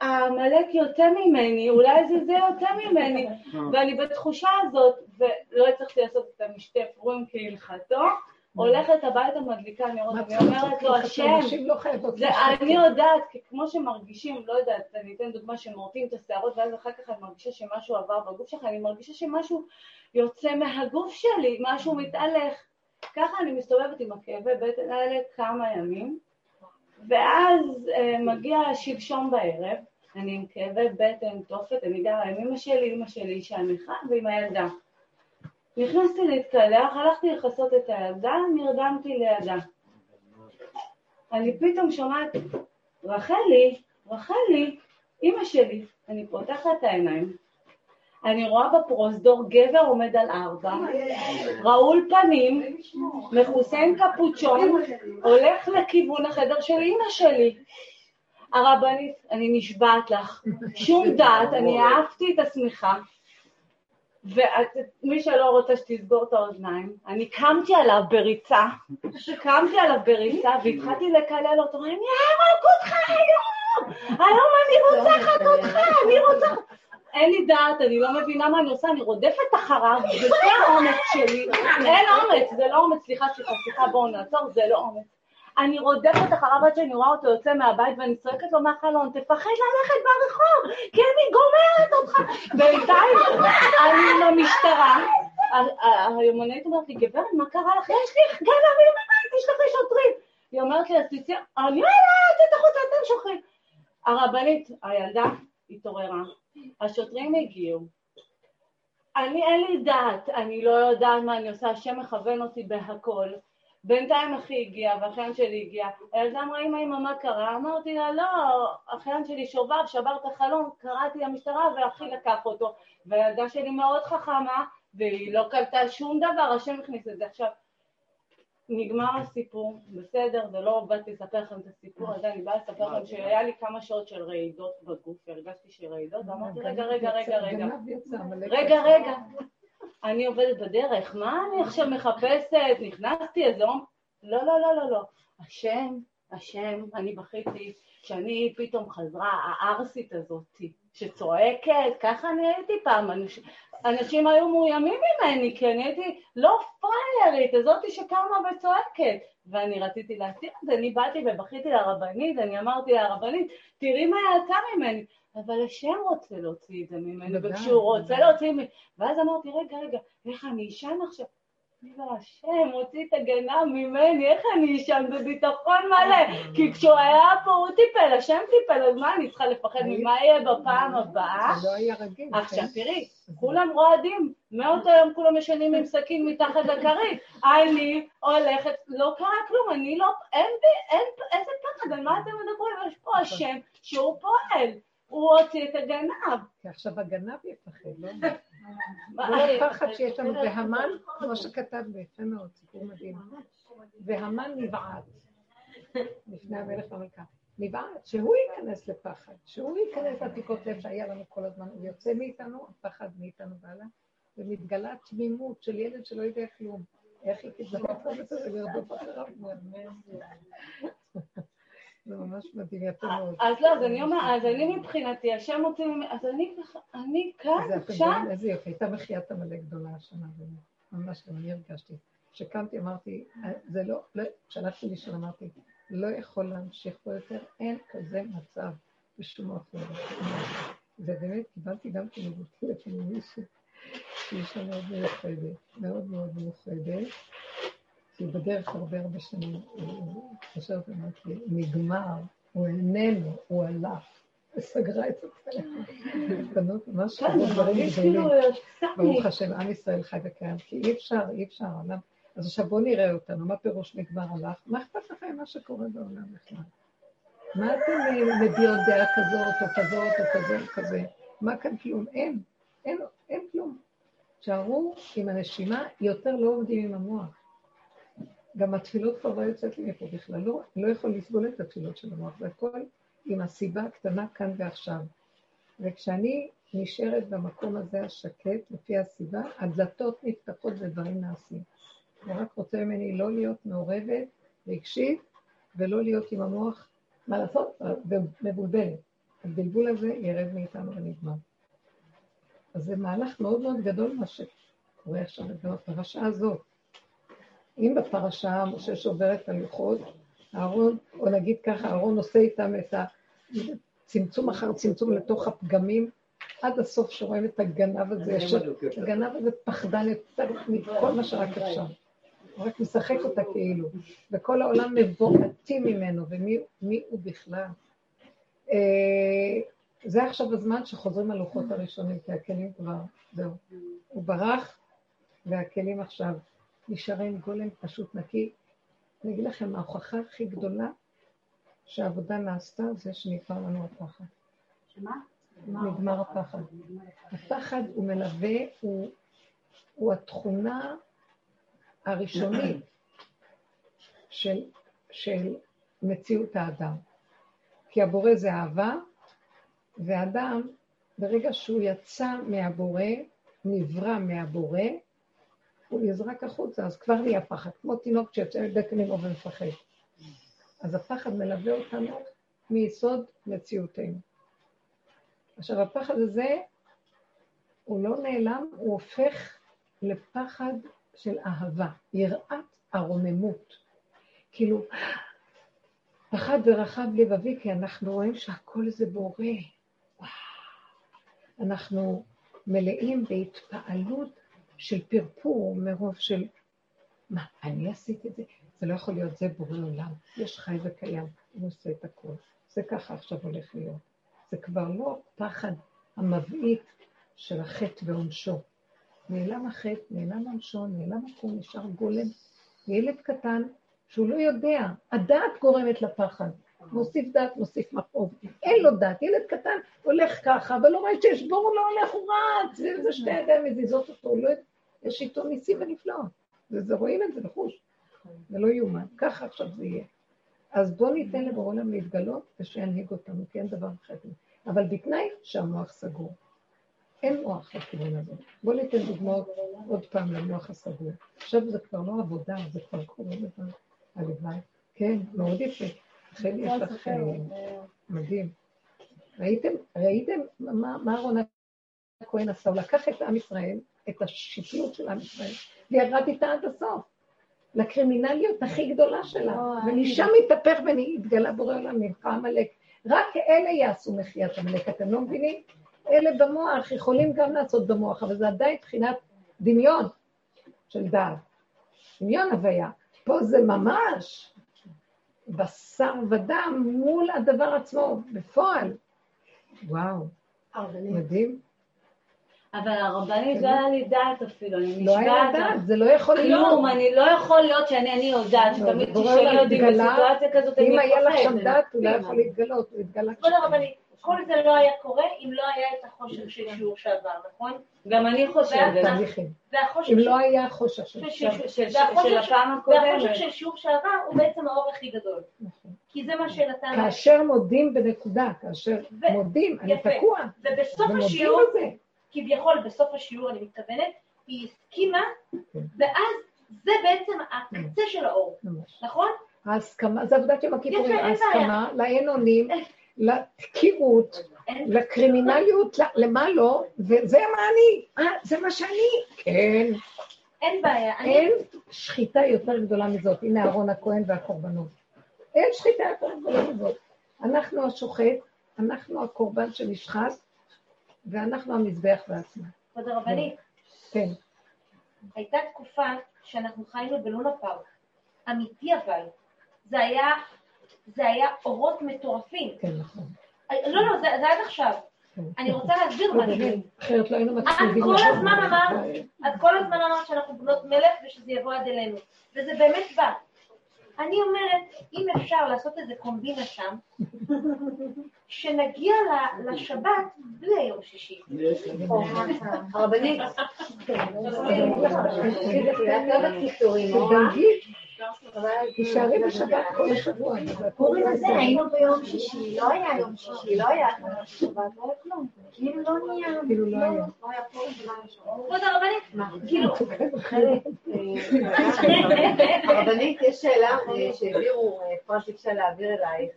העמלק יוצא ממני, אולי זה זה יוצא ממני, ואני בתחושה הזאת, ולא הצלחתי לעשות את המשתה פורים כהלכתו, הולכת הביתה מדליקה נרות, אני לעשות? אומרת לו, השם, לא זה. אני יודעת, כי כמו שמרגישים, לא יודעת, אני אתן דוגמה שמורטים את השערות ואז אחר כך את מרגישה שמשהו עבר בגוף שלך, אני מרגישה שמשהו יוצא מהגוף שלי, משהו מתהלך. ככה אני מסתובבת עם הכאבי בטן האלה כמה ימים, ואז אה, מגיע שלשום בערב, אני עם כאבי בטן, תופת, אני גרה עם אמא שלי, אמא שלי אישה נכה ועם הילדה. נכנסתי להתקלח, הלכתי לכסות את הילדה, נרדמתי לידה. אני פתאום שומעת, רחלי, רחלי, אימא שלי, אני פותחת את העיניים, אני רואה בפרוזדור גבר עומד על ארבע, רעול פנים, עם קפוצ'ון, הולך לכיוון החדר של אימא שלי. הרבנית, אני נשבעת לך, שום דעת, אני העפתי את השמיכה, ומי שלא רוצה שתסגור את האוזניים, אני קמתי עליו בריצה, קמתי עליו בריצה והתחלתי לקלל אותו, אני אהרוג אותך היום, היום אני רוצחת אותך, אני רוצה... אין לי דעת, אני לא מבינה מה אני עושה, אני רודפת אחריו, וזה האומץ שלי. אין אומץ, זה לא אומץ, סליחה, סליחה, בואו נעצור, זה לא אומץ. אני רודפת אחריו עד שאני רואה אותו יוצא מהבית ואני צועקת לו מהחלון, תפחד ללכת ברחוב, כי אני גומרת אותך. בינתיים אני עם המשטרה, ה- ה- היומנאית אומרת לי, גברת, מה קרה לך? יש לי גנבים בבית, תשלחי שוטרים. היא אומרת לי, אז אני לא יודעת, תצאו החוצה, אתם שוכרים. הרבנית, הילדה התעוררה, השוטרים הגיעו. אני, אין לי דעת, אני לא יודעת מה אני עושה, השם מכוון אותי בהכל. בינתיים אחי הגיע ואחיין שלי הגיע. הילדה אמרה, אמא, אמא, מה קרה? אמרתי לה, לא, אחיין שלי שובב, שבר את החלום, קראתי למשטרה ואחי לקח אותו. והילדה שלי מאוד חכמה, והיא לא קלטה שום דבר, השם הכניס את זה. עכשיו, נגמר הסיפור, בסדר, זה לא באתי לספר לכם את הסיפור הזה, אני באה לספר לכם שהיה לי כמה שעות של רעידות בגוף, הרגשתי שרעידות, ואמרתי, רגע, רגע, רגע, רגע, רגע, יצא. רגע, אני עובדת בדרך, מה אני עכשיו מחפשת? נכנסתי, איזה. לא, לא, לא, לא, לא. השם, השם, אני בכיתי, שאני פתאום חזרה, הערסית הזאתי, שצועקת, ככה אני הייתי פעם, אנש... אנשים היו מאוימים ממני, כי אני הייתי לא פריירית, הזאתי שקמה וצועקת. ואני רציתי להסתיר את זה, אני באתי ובכיתי לרבנית, אני אמרתי לרבנית, תראי מה יצא ממני. אבל השם רוצה להוציא את זה ממני, וכשהוא רוצה. להוציא ממני, ואז אמרתי, רגע, רגע, איך אני אשן עכשיו? לא, השם הוציא את הגנב ממני, איך אני אשן בביטחון מלא? כי כשהוא היה פה הוא טיפל, השם טיפל, אז מה אני צריכה לפחד ממה יהיה בפעם הבאה? זה לא היה רגיל. עכשיו כן? תראי, כולם רועדים, מאותו יום כולם ישנים עם סכין מתחת לכרית. אני הולכת, לא קרה כלום, אני לא, אין בי, אין, איזה פחד, על מה אתם מדברים? יש פה השם שהוא פועל, הוא הוציא את הגנב. כי עכשיו הגנב יפחד, לא? זה הפחד שיש לנו, והמן, כמו שכתב ביפה מאוד, סיפור מדהים, והמן נבעט לפני המלך והמלכה. נבעט, שהוא ייכנס לפחד, שהוא ייכנס לעתיקות לב שהיה לנו כל הזמן, הוא יוצא מאיתנו, הפחד מאיתנו והלאה, ומתגלה תמימות של ילד שלא יודע כלום. איך היא תתגלה זה ממש מדהים, יפה מאוד. אז לא, אז אני אומרת, אז אני מבחינתי, השם הוציא ממני, אז אני ככה, אני כאן, עכשיו, איזה יופי, הייתה מחיית עמלק גדולה השנה. ממש גם אני הרגשתי. כשקמתי אמרתי, זה לא, לא, כשהלכתי לישון אמרתי, לא יכול להמשיך פה יותר, אין כזה מצב בשום אופן. ובאמת קיבלתי גם כן טלפון ממישהי, שהיא אישה מאוד מיוחדת, מאוד מאוד מיוחדת, שהיא בדרך הרבה הרבה שנים, היא חושבת, אמרתי, נגמר, הוא איננו, הוא הלך. וסגרה את הטלפון. בנות ממש זה דברים גדולים. כאילו ברוך השם, עם ישראל חי וקיים, כי אי אפשר, אי אפשר, העולם... אז עכשיו בואו נראה אותנו, מה פירוש נגמר הלך? מה אכפת לכם מה שקורה בעולם בכלל? מה אתם מביעות דעה כזאת, או כזאת, או כזה, או כזה? מה כאן כלום? אין, אין, אין כלום. תשארו עם הנשימה, יותר לא עובדים עם המוח. גם התפילות כבר לא יוצאת לי מפה בכלל, לא, לא יכול לסבול את התפילות של המוח, זה הכל עם הסיבה הקטנה כאן ועכשיו. וכשאני נשארת במקום הזה השקט, לפי הסיבה, הדלתות נפתחות ודברים נעשים. הוא רק רוצה ממני לא להיות מעורבת רגשית, ולא להיות עם המוח, מה לעשות, ומבולבלת. הבלבול הזה ירד מאיתנו ונגמר. אז זה מהלך מאוד מאוד גדול מה שקורה עכשיו בפרשה הזאת. אם בפרשה משה שובר את הלוחות, אהרון, או נגיד ככה, אהרון עושה איתם את הצמצום אחר צמצום לתוך הפגמים, עד הסוף שרואים את הגנב הזה, ש... הגנב הזה פחדן יותר מכל מה שרק אפשר. הוא רק משחק אותה כאילו, וכל העולם מבועטים ממנו, ומי הוא בכלל? זה עכשיו הזמן שחוזרים הלוחות הראשונים, כי הכלים כבר, זהו. הוא ברח, והכלים עכשיו נשארים גולם פשוט נקי. אני אגיד לכם, ההוכחה הכי גדולה שהעבודה נעשתה זה שנגמר לנו הפחד. שמה? נגמר הפחד. הפחד הוא מלווה, הוא, הוא התכונה הראשונית של, של מציאות האדם. כי הבורא זה אהבה, ואדם, ברגע שהוא יצא מהבורא, נברא מהבורא, הוא נזרק החוצה, אז כבר נהיה פחד, כמו תינוק שיוצא אמו ומפחד. אז הפחד מלווה אותנו מיסוד מציאותנו. עכשיו, הפחד הזה, הוא לא נעלם, הוא הופך לפחד של אהבה, יראת הרוממות. כאילו, פחד ורחב לבבי, כי אנחנו רואים שהכל זה בורא. וואו. אנחנו מלאים בהתפעלות של פרפור מרוב של, מה, אני עשיתי את זה? זה לא יכול להיות, זה בורא עולם. יש חי וקיים, הוא עושה את הכול. זה ככה עכשיו הולך להיות. זה כבר לא פחד המבעית של החטא ועונשו. נעלם החטא, נעלם עונשו, נעלם הכול, נשאר גולם. ילד קטן שהוא לא יודע, הדעת גורמת לפחד. מוסיף דעת, מוסיף מכאוב. אין לו דעת, ילד קטן הולך ככה, אבל לא רואה שיש בור, הוא לא הולך, הוא רץ, וזה שתי ידיים מזיזות אותו, לא... יש איתו ניסים ונפלאות. וזה רואים את זה בחוש. זה לא יאומן, ככה עכשיו זה יהיה. אז בואו ניתן לבורא עולם להתגלות ושינהיג אותנו, כי אין דבר אחר. אבל בתנאי שהמוח סגור. אין מוח לכיוון הזה. בואו ניתן דוגמאות עוד פעם למוח הסגור. עכשיו זה כבר לא עבודה, זה כבר קורה לבד. הלוואי. כן, מאוד יפה. לכן יש לך אה, מדהים. ראיתם, ראיתם מה, מה אהרון הכהן עשה? הוא לקח את עם ישראל, את השיפיות של עם ישראל, וירד איתה עד הסוף. לקרימינליות הכי גדולה שלה, ומשם התהפך והתגלה בורא עולם, נלכה עמלק. רק אלה יעשו מחיית עמלק, אתם לא מבינים? אלה במוח יכולים גם לעשות במוח, אבל זה עדיין מבחינת דמיון של דעת. דמיון הוויה. פה זה ממש בשר ודם מול הדבר עצמו, בפועל. וואו, מדהים. אבל הרבנית לא היה לי דעת אפילו, אני לא היה נשבעת. דעת, זה לא יכול להיות. כלום, אני לא יכול להיות שאני אני יודעת, לא, תמיד בורא תשאלי אותי בסיטואציה כזאת, אני אם היה לך שם מפחדת. דעת, הוא לא יכול להתגלות, הוא התגלה כבוד הרבנית, כל זה לא היה קורה אם לא היה את החושך של שיעור שעבר, נכון? גם אני חושבת. והחושך אם לא היה חושך של של- של- והחושך של הפעם הקודמת. שיעור שעבר הוא בעצם האור הכי גדול. נכון. כי זה מה שנתן... כאשר מודים בנקודה, כאשר מודים, אני. תקוע, ובסוף השיעור. כביכול בסוף השיעור אני מתכוונת, היא הסכימה, כן. ואז זה בעצם הקצה של האור. נכון? ההסכמה, זה עבודת יום הכיפורים, ההסכמה לאין אונים, לתקיעות, לקרימינליות, למה לא, וזה מה אני, אה, זה מה שאני. כן, אין בעיה. אין שחיטה יותר גדולה מזאת. הנה אהרון הכהן והקורבנות. אין שחיטה יותר גדולה מזאת. אנחנו השוחט, אנחנו הקורבן שנשחט, ואנחנו המזבח בעצמו. כבוד הרבנית, כן, הייתה תקופה שאנחנו חיינו בלונה פארק. אמיתי אבל. זה היה, זה היה אורות מטורפים. כן, נכון. לא, לא, זה, זה עד עכשיו. כן. אני רוצה להסביר לא, משהו. באמת, אחרת לא היינו את מצליחים. כל הזמן את זה. אמרת, את כל הזמן אמרת שאנחנו בנות מלך ושזה יבוא עד אלינו. וזה באמת בא. אני אומרת, אם אפשר לעשות איזה קומבינה שם, שנגיע לשבת בלי היום שישי. הרבנית, תישארי בשבת כל השבוע. פורים הזה היינו ביום שישי, לא היה יום שישי, לא היה שבת, לא היה כלום. כאילו לא נהיה, כאילו לא היה. לא היה פורים ולא היה שבת. כבוד הרבנית, כאילו, הרבנית, יש שאלה אה, שהעבירו, אה, אפרת ביקשה להעביר אלייך,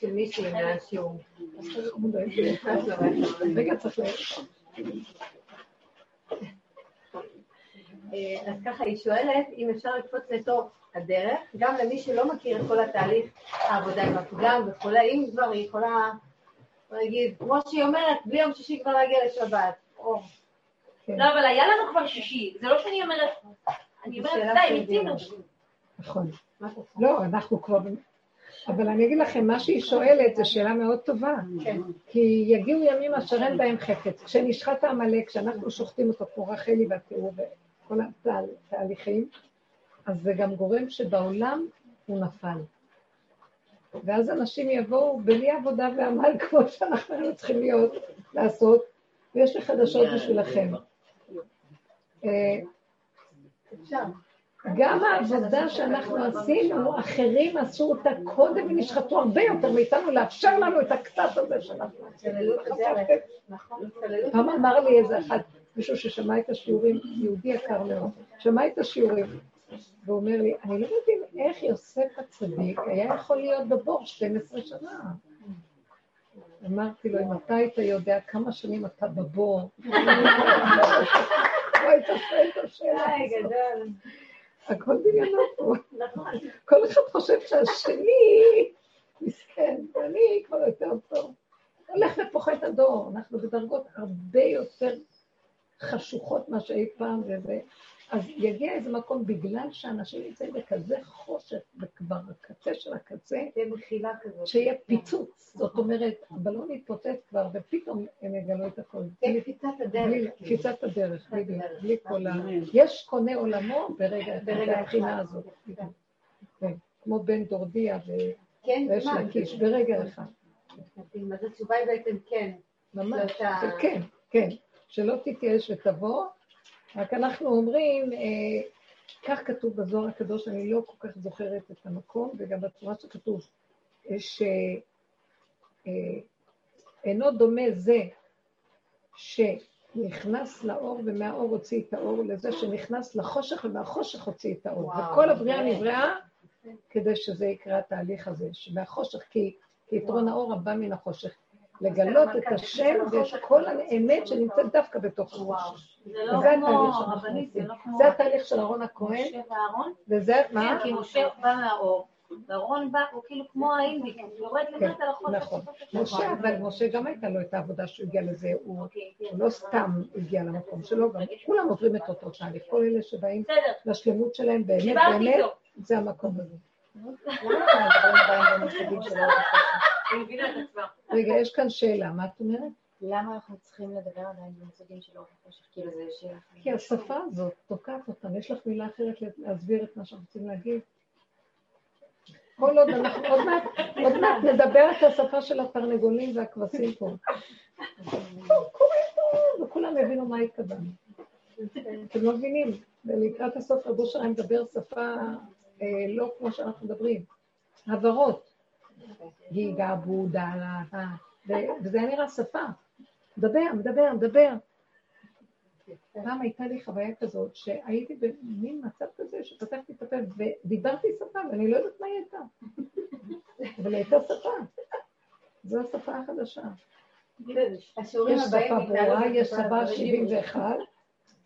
של מישהי מהשיעור. רגע, צריך. אה, אז ככה, היא שואלת אם אפשר לקפוץ לתוך הדרך, גם למי שלא מכיר את כל התהליך העבודה עם הפגם וכולי, אם כבר היא יכולה, נגיד, כמו שהיא אומרת, בלי יום שישי כבר להגיע לשבת. או, לא, אבל היה לנו כבר שישי. זה לא שאני אומרת, אני אומרת, די. מיצינו. נכון. לא, אנחנו כבר... אבל אני אגיד לכם, מה שהיא שואלת זו שאלה מאוד טובה. כן. כי יגיעו ימים אשר אין בהם חפץ. כשנשחט העמלק, כשאנחנו שוחטים אותו כמו רחלי והתיאור וכל התהליכים, אז זה גם גורם שבעולם הוא נפל. ואז אנשים יבואו בלי עבודה ועמל כמו שאנחנו היינו צריכים להיות, לעשות, ויש לי חדשות בשבילכם. אה. גם העבודה שאנחנו עשינו, אחרים עשו אותה קודם ונשחטו הרבה יותר מאיתנו, לאפשר לנו את הקצת הזה שאנחנו עשינו. נכון, את פעם אמר לי איזה אחד, מישהו ששמע את השיעורים, יהודי יקר מאוד, שמע את השיעורים, ואומר לי, אני לא מבין איך יוסף הצדיק היה יכול להיות בבור 12 שנה. אמרתי לו, אם אתה היית יודע כמה שנים אתה בבור, לא היית שואל את השאלה הזאת. הכל דמיונות פה. כל אחד חושב שהשני מסכן, ואני כבר יותר טוב. הולך ופוחת הדור, אנחנו בדרגות הרבה יותר חשוכות מה שאי פעם, וזה... אז יגיע איזה מקום, בגלל שאנשים נמצאים בכזה חושך, וכבר הקצה של הקצה, שיהיה פיצוץ. זאת אומרת, הבלון יתפוצץ כבר, ופתאום הם יגלו את. כן, קפיצת הדרך. קפיצת הדרך, בדיוק, בלי כל ה... יש קונה עולמו ברגע אחד, מהבחינה הזאת. כן, כמו בן דורדיה ויש לקיש, ברגע אחד. אז התשובה היא בעצם כן. ממש, כן, כן. שלא תתייאש ותבוא, רק אנחנו אומרים, אה, כך כתוב בזוהר הקדוש, אני לא כל כך זוכרת את המקום, וגם בצורה שכתוב, שאינו אה, דומה זה שנכנס לאור ומהאור הוציא את האור, לזה שנכנס לחושך ומהחושך הוציא את האור. וואו, וכל הבריאה נבראה כדי שזה יקרה התהליך הזה, שמהחושך, כי, כי יתרון האור הבא מן החושך. לגלות את השם ואת כל האמת שנמצאת דווקא בתוך החושך. זה לא כמו רבנית, זה לא כמו... זה התהליך של אהרון הכהן. משה ואהרון? וזה, מה? כן, כי משה בא מהאור. ואהרון בא, הוא כאילו כמו האינדיק, הוא יורד למטה לחושך. נכון. משה, אבל משה גם הייתה לו את העבודה שהוא הגיע לזה, הוא לא סתם הגיע למקום שלו, גם כולם עוברים את אותו תהליך, כל אלה שבאים לשלמות שלהם באמת, באמת, זה המקום הזה. רגע, יש כאן שאלה, מה את אומרת? למה אנחנו צריכים לדבר עדיין במושגים של אור וחושך? כאילו זה שאלה... כי השפה הזאת תוקעת אותם. יש לך מילה אחרת להסביר את מה שאנחנו רוצים להגיד? כל עוד אנחנו, עוד מעט, עוד מעט נדבר את השפה של התרנגולים והכבשים פה. וכולם הבינו מה התכוונו. אתם לא מבינים, ולקראת הסוף רבו שלהם מדבר שפה אה, לא כמו שאנחנו מדברים. הברות. גיגה, בודה, וזה היה נראה שפה. מדבר, מדבר, מדבר. פעם הייתה לי חוויה כזאת, שהייתי במין מצב כזה, שפתחתי את הפה ודיברתי שפה, ואני לא יודעת מה היא הייתה. אבל הייתה שפה. זו השפה החדשה. יש שפה ברורה, יש שפה 71,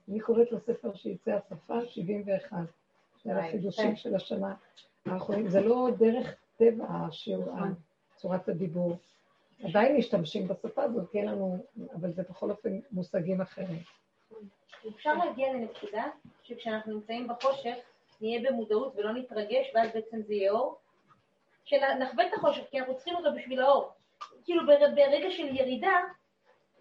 אני קוראת לספר שיצא השפה 71. זה החידושים של השנה האחרונים. זה לא דרך טבע השיעור, צורת הדיבור. עדיין משתמשים בשפה הזאת, כי אין לנו, אבל זה בכל אופן מושגים אחרים. אפשר להגיע לנקודה שכשאנחנו נמצאים בחושך, נהיה במודעות ולא נתרגש, ואז בעצם זה יהיה אור. שנחווה את החושך, כי אנחנו צריכים אותו בשביל האור. כאילו ברגע של ירידה,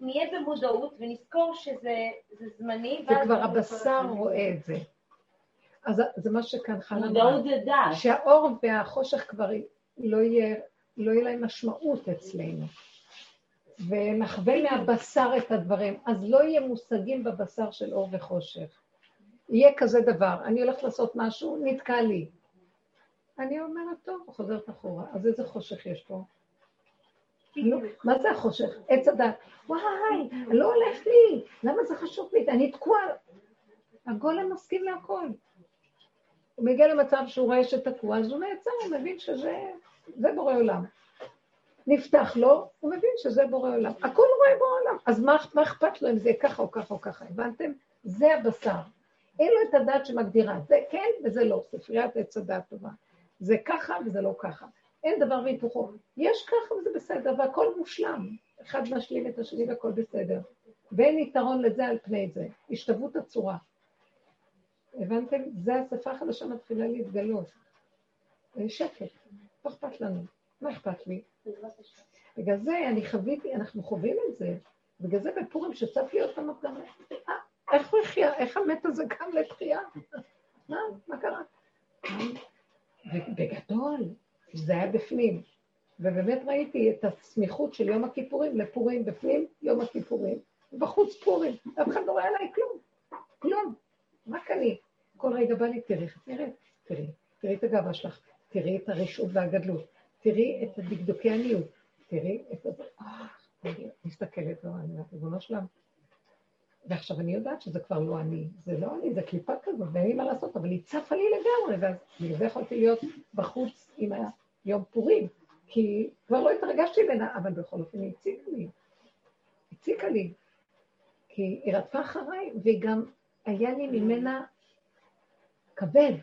נהיה במודעות ונזכור שזה זמני. זה כבר הבשר רואה את זה. אז זה מה שכאן חנה מודעות זה דעת. שהאור והחושך כבר לא יהיה, לא יהיה להם משמעות אצלנו. ונחווה מהבשר את הדברים, אז לא יהיה מושגים בבשר של אור וחושך. יהיה כזה דבר, אני הולכת לעשות משהו, נתקע לי. אני אומרת, טוב, חוזרת אחורה, אז איזה חושך יש פה? לא, מה זה החושך? עץ הדת. וואי, לא הולך לי, למה זה חשוב לי? אני תקועה. הגולם מסכים להכל. הוא מגיע למצב שהוא רואה שתקוע, אז הוא נעצר, הוא מבין שזה בורא עולם. נפתח לו, הוא מבין שזה בורא עולם. הכל רואה בורא עולם. אז מה, מה אכפת לו אם זה ככה או ככה או ככה? הבנתם? זה הבשר. אין לו את הדעת שמגדירה, זה כן וזה לא, ספריית עץ הדעת טובה. זה ככה וזה לא ככה. אין דבר והיפוכו. יש ככה וזה בסדר, והכל מושלם. אחד משלים את השני והכל בסדר. ואין יתרון לזה על פני זה. השתוות הצורה. הבנתם? זה השפה החדשה מתחילה להתגלות. שקט, לא אכפת לנו. מה אכפת לי? בגלל זה אני חוויתי, אנחנו חווים את זה. בגלל זה בפורים שצף לי עוד גם... אה, איך הוא החיה? איך המת הזה קם לתחייה? מה? מה קרה? ובגדול, זה היה בפנים. ובאמת ראיתי את הסמיכות של יום הכיפורים לפורים, בפנים יום הכיפורים, ובחוץ פורים. אף אחד לא רואה עליי כלום. כלום. רק אני. כל רגע בא לי, תראי, תראי, תראי את הגאווה שלך, תראי את הרשעות והגדלות, תראי את דקדוקי עניות, תראי את. אה, מסתכלת, לא, אני אומרת, ריבונו שלם, ועכשיו אני יודעת שזה כבר לא אני, זה לא אני, זה קליפה כזאת, ואין לי מה לעשות, אבל היא צפה לי לגמרי, ואז בגלל זה יכולתי להיות בחוץ עם היום פורים, כי כבר לא התרגשתי ממנה, אבל בכל אופן היא הציקה לי. הציקה לי. כי היא רדפה אחריי, והיא גם, היה לי ממנה כבד.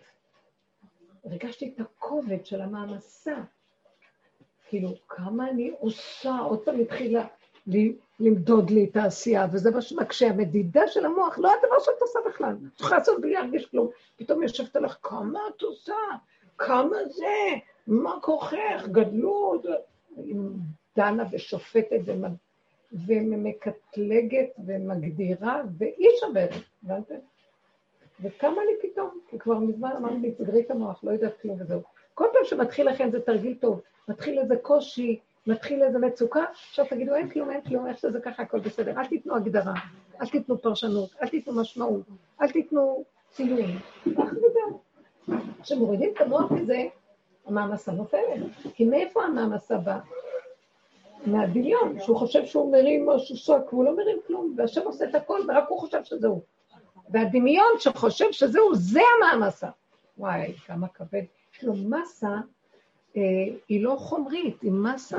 הרגשתי את הכובד של המעמסה. כאילו, כמה אני עושה, עוד פעם התחילה למדוד לי את העשייה, וזה מה שמקשה. המדידה של המוח, לא הדבר שאת עושה בכלל. את צריכה לעשות בלי להרגיש כלום. פתאום יושבת עליך, כמה את עושה? כמה זה? מה כוחך? גדלות? דנה ושופטת ומקטלגת ומגדירה, והיא שוורת, הבנתם? וקמה לי פתאום, כי כבר מזמן אמרתי לי, תגרי את המוח, לא יודעת כלום וזהו. כל פעם שמתחיל לכם זה תרגיל טוב, מתחיל איזה קושי, מתחיל איזה מצוקה, עכשיו תגידו, אין כלום, אין כלום, איך שזה ככה, הכל בסדר. אל תיתנו הגדרה, אל תיתנו פרשנות, אל תיתנו משמעות, אל תיתנו וזהו. כשמורידים את המוח מזה, המעמסה נופלת. כי מאיפה המעמסה באה? מהדמיון, שהוא חושב שהוא מרים משהו שק, והוא לא מרים כלום, והשם עושה את הכל, ורק הוא חושב שזהו. והדמיון שחושב שזהו, זה המעמסה. וואי, כמה כבד. יש לו מסה, אה, היא לא חומרית, היא מסה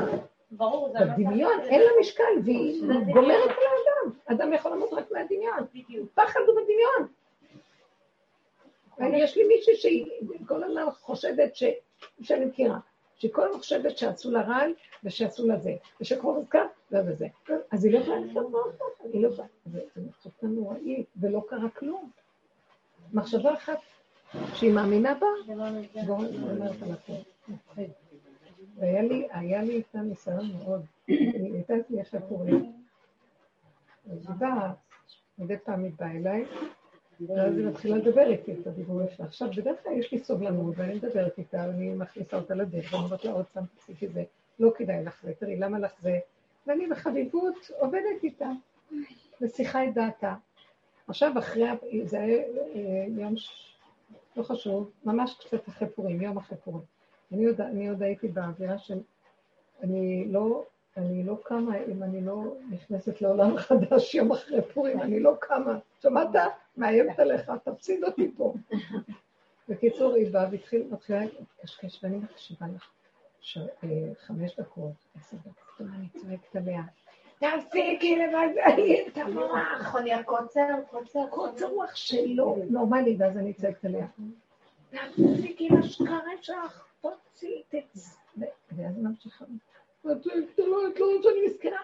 ברור, זה בדמיון, אין לה משקל, והיא גומרת על האדם. אדם יכול למות רק מהדמיון. פחד הוא בדמיון. יש לי מישהי שהיא כל הזמן חושדת ש... שאני מכירה. שכל חושבת שעשו לה רעל ושעשו לה זה, ושקרוב הזכר וזה. אז היא לא יכולה לעשות ככה, היא לא יכולה. זה מחשבה נוראית, ולא קרה כלום. מחשבה אחת שהיא מאמינה בה, בואו נאמרת על הכל. והיה לי, היה לי איתה ניסיון מאוד, היא הייתה אצלי אחרי פורים. אז היא באה, מדי פעם היא באה אליי, ואז היא מתחילה לדבר איתי את הדיבורים שלה. עכשיו, בדרך כלל יש לי סובלנות, ואני מדברת איתה, ואני מכניסה אותה לדרך, ואני אומרת לה עוד פעם, תפסיקי זה, לא כדאי לך זה, תראי, למה לך זה? ואני בחביבות עובדת איתה, ושיחה את דעתה. עכשיו, אחרי, זה היה אה, יום, לא חשוב, ממש קצת אחרי פורים, יום אחרי פורים. אני עוד הייתי באווירה של, אני לא אני לא קמה אם אני לא נכנסת לעולם חדש יום אחרי פורים, אני לא קמה. שמעת? מאיימת עליך, תפסיד אותי פה. בקיצור, היא באה והתחילה, להתקשקש, ואני מקשיבה לך אה, חמש דקות, עשר דקות, אני צועקת עליה. תפסיקי לבזל את המוח. נכון, קוצר, קוצר. קוצר רוח שלו, נורמלי, ואז אני צועקת עליה. תפסיקי לשקרה שלך, תוציאי, תצא. ואז ממשיכה. את לא, את לא רוצה, אני מסכנה.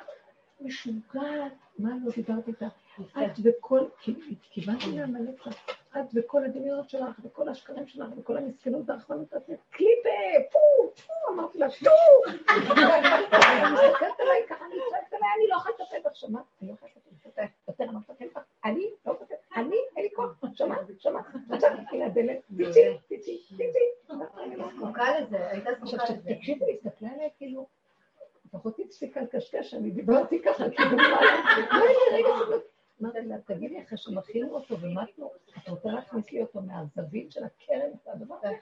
משוגעת, מה לא דיברת איתה? את וכל, כיוונתי לה מלא קצת, את וכל הדמיונות שלך, וכל השקרים שלך, וכל המסכנות והרחמנות, את קליפה, פו, פו, אמרתי לה, שו! אני מסתכלת עליי ככה, אני צועקת עליי, אני לא יכולה לטפל בך, שמעת? אני לא יכולה לטפל בך, יותר אני לא מטפל בך, אני לא מטפל, אני, אין לי כוח, שמעת? שמעת? עכשיו, הנה הדלת, תצאי, תצאי, תצאי. זקוקה לזה, הייתה זקוקה לזה. עכשיו, תקשיבי, הסתכלה עליי כאילו, לפחות הפסיקה לקשקש, אני דיברתי ככה, כאילו, רגע, אמרתי לה, תגידי, אחרי שמכינו אותו ומתנו, את רוצה להכניס לי אותו מהזווית של הקרן, את הדבר הזה?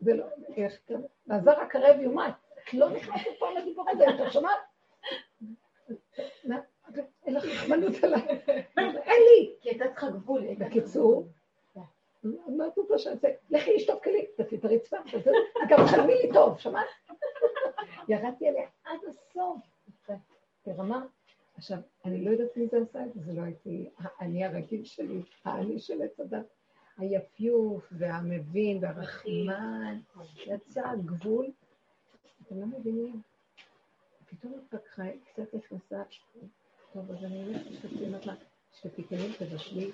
זה לא, איך כזה, והזר הקרב יומת, את לא נכנסת פה לדיבור הזה, אתה שומעת? אין לך חמנות עליי, אין לי. כי הייתה צריכה גבול. בקיצור, מה את רוצה שאני אעשה? לכי לשטוף כלים, תעשי את הרצפה, גם חלמי לי טוב, שמעת? ירדתי עליה עד הסוף. ברמה, עכשיו, אני לא יודעת מי זה עשה את זה, זה לא הייתי האני הרגיל שלי, האני של עץ הדת. היפיוף והמבין והרחמן, יצא הגבול. אתם לא מבינים? פתאום התפתחה, קצת נכנסה, טוב, אז אני הולכת לה, שתפי כלים, תבשלי,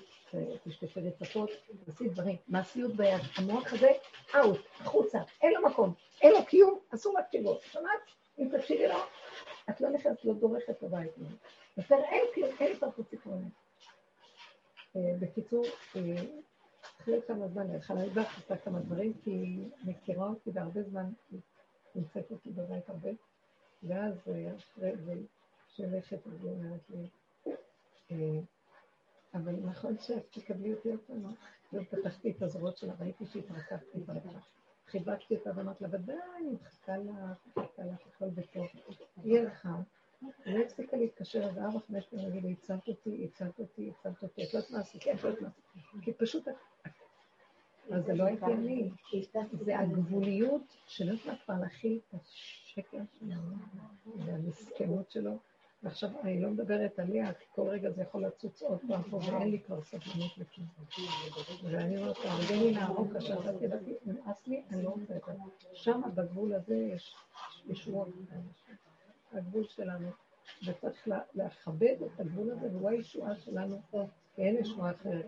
תשתפי רצפות, תעשי דברים. מעשיות ביד. המוח הזה, אאוט, החוצה, אין לו מקום, אין לו קיום, אסור להקשיב לו. שמעת? אם תקשיבי לו, את לא נכנסת, לא דורכת בבית. יותר אין כלום, אין לי פרטות סיפורים. בקיצור, אחרי כמה זמן, חנה ידך עשתה כמה דברים, כי היא מכירה אותי והרבה זמן, היא נמצאת אותי בבית הרבה, ואז אחרי זה, שהולכת, והיא אומרת לי, אבל נכון שאת תקבלי אותי עוד פעם, ופתחתי את הזרועות שלה, ראיתי שהתרכבתי ברכה. חיבקתי אותה ואמרתי לה, ודאי, אני מחכה לך, מחכה לך, הכל בטוב. היא לא הפסיקה להתקשר עד ארבע, חמש פעמים, להגיד הצלת אותי, הצלת אותי, הצלת אותי, את לא יודעת מה עשיתי, את לא יודעת מה עשיתי. כי פשוט... אז זה לא הגיוני. זה הגבוליות שלא יכולה כבר להכיל את השקר שלנו, והמסכנות שלו. ועכשיו אני לא מדברת עליה, כי כל רגע זה יכול לצוץ עוד פעם פה, ואין לי כבר סבלנות לכלום. ואני אומרת תן לי להרוג כאשר אתה תדעתי, נמאס לי, אני לא רוצה את זה. שם בגבול הזה יש ישועות. הגבול שלנו, וצריך לכבד את הגבול הזה, והוא הישועה שלנו, ואין ישועה אחרת.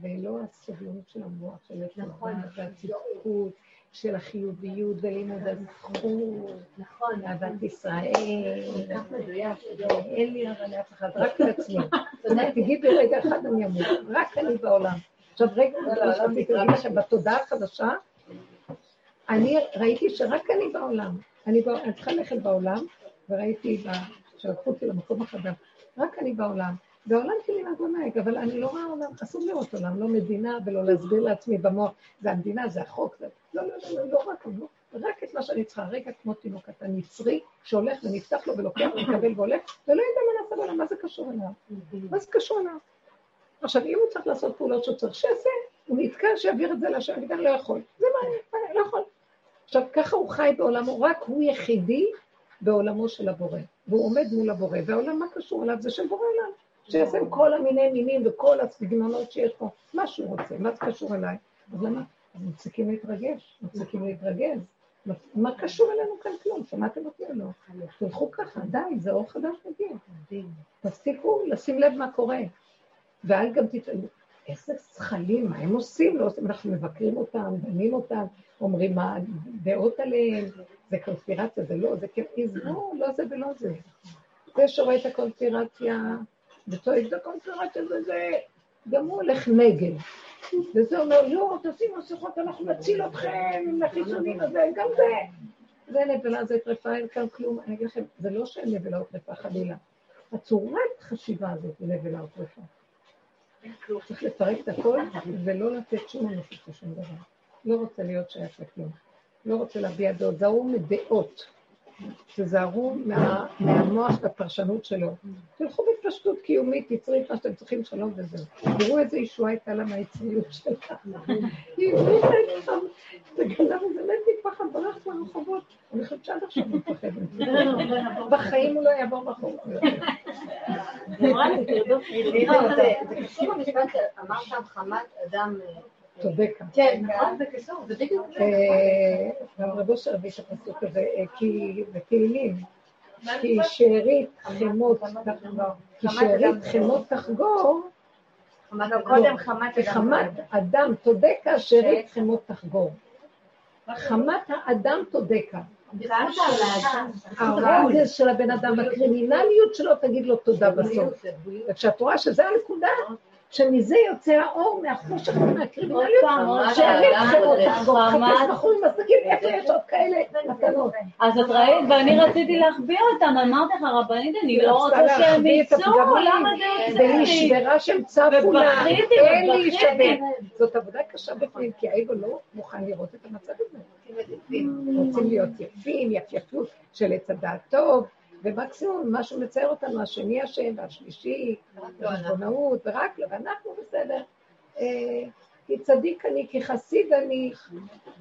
ולא הסובלנות של המוח, של נכון. והצדקות, של החיוביות ולימוד הזכות, נכון, אהבת ישראל. אין לי אבל לאף אחד, רק לעצמי. תגידי רגע אחד אני אמור, רק אני בעולם. עכשיו רגע, לא להגיד לכם, בתודעה החדשה, אני ראיתי שרק אני בעולם. אני צריכה ללכת בעולם, וראיתי שלקחו אותי למקום החדש, רק אני בעולם. והעולם שלי נהג ונהג, אבל אני לא רואה עולם, אסור לראות עולם, לא מדינה ולא להסביר לעצמי במוח, זה המדינה, זה החוק, זה... לא, לא, לא, לא, לא רק, לא, רק את מה שאני צריכה, רגע כמו תינוק קטן יצרי, שהולך ונפתח לו ולוקח ומקבל והולך, ולא יודע מה נעשה בעולם, מה זה קשור אליו? מה זה קשור אליו? עכשיו, אם הוא צריך לעשות פעולות שהוא צריך שיעשה, הוא נתקע שיעביר את זה לשם, אני לא יכול. זה מה, מה, לא יכול. עכשיו, ככה הוא חי בעולמו, רק הוא יחידי בעולמו של הבורא. והוא עומד מול הבורא, והעולם, מה קשור אליו? זה של בורא עולם. שיעשה עם כל המיני מינים וכל הסגנונות שיש פה, מה שהוא רוצה, מה זה קשור אליי? אז למה? אז מפסיקים להתרגש, מפסיקים להתרגז. מה קשור אלינו כאן כלום? שמעתם אותי או לא? תלכו ככה, די, זה אור חדש מגיע. תפסיקו לשים לב מה קורה. ואל גם תתעלו. איזה זכלים, מה הם עושים? לא עושים, אנחנו מבקרים אותם, דנים אותם, אומרים מה הדעות עליהם, זה קונספירציה, זה לא, זה כן, עזבו, לא זה ולא זה. זה שרואה את הקונספירציה, וצועק את הקונספירציה, וזה, גם הוא הולך נגד. וזה אומר, לא, תשימו מסכות, אנחנו נציל אתכם עם החיסונים הזה, גם זה. זה נבלה, זה טרפה, אין כאן כלום. אני אגיד לכם, זה לא שאין נבלה או טרפה, חלילה. הצורת חשיבה הזאת היא נבלה או טרפה. צריך לפרק את הכל ולא לתת שום אנושות לשום דבר. לא רוצה להיות שייך לכלום. לא רוצה להביע דעות. זהרו מדעות. תזהרו מה, מהמוח והפרשנות שלו. תלכו בפשטות קיומית, תצרי את מה שאתם צריכים, שלום וזהו. תראו איזה ישועה הייתה לה מהיצריות שלה. היא הבריחה את שם, זה גנב איזה מת מפחד, ברח ברחובות. אני חושבת שעד עכשיו הוא מפחד. בחיים הוא לא יעבור ברחוב. זה קשור למשפט שאמרת חמת אדם... צודק. כן, נכון, זה קשור, זה בדיוק זה. אה, גם רב אושר הביא את הפסוק הזה, אה, כי בתהילים, כי שארית חמות תחגור, כי שארית חמות תחגור, קודם חמת כי חמת אדם תודקה, שארית חמות תחגור. חמת האדם תודקה. הרוגז של הבן אדם, הקרימינליות שלו, תגיד לו תודה בסוף. וכשאת רואה שזה הנקודה, שמזה יוצא האור מהחושך ומהקרימינליות, שארית חמות תחגור. חפש בחור עם עסקים, איפה יש עוד כאלה מתנות? אז את ראית, ואני רציתי להחביא אותם, אמרתי לך, רבנית, אני לא רוצה שהם להחביא את יצאו, הפגמים, למה זה יוצא לי? נשברה שהם צפו לה, אין לי. שווה. זאת עבודה קשה בפנים, כי האגו לא מוכן לראות את המצב הזה. רוצים להיות יפים, יפייפות של עץ הדעת טוב, ומקסימום מה שמצייר אותנו, השני אשם והשלישי, וחשבונאות, ורק לא, ואנחנו בסדר. אה, כי צדיק אני, כי חסיד אני,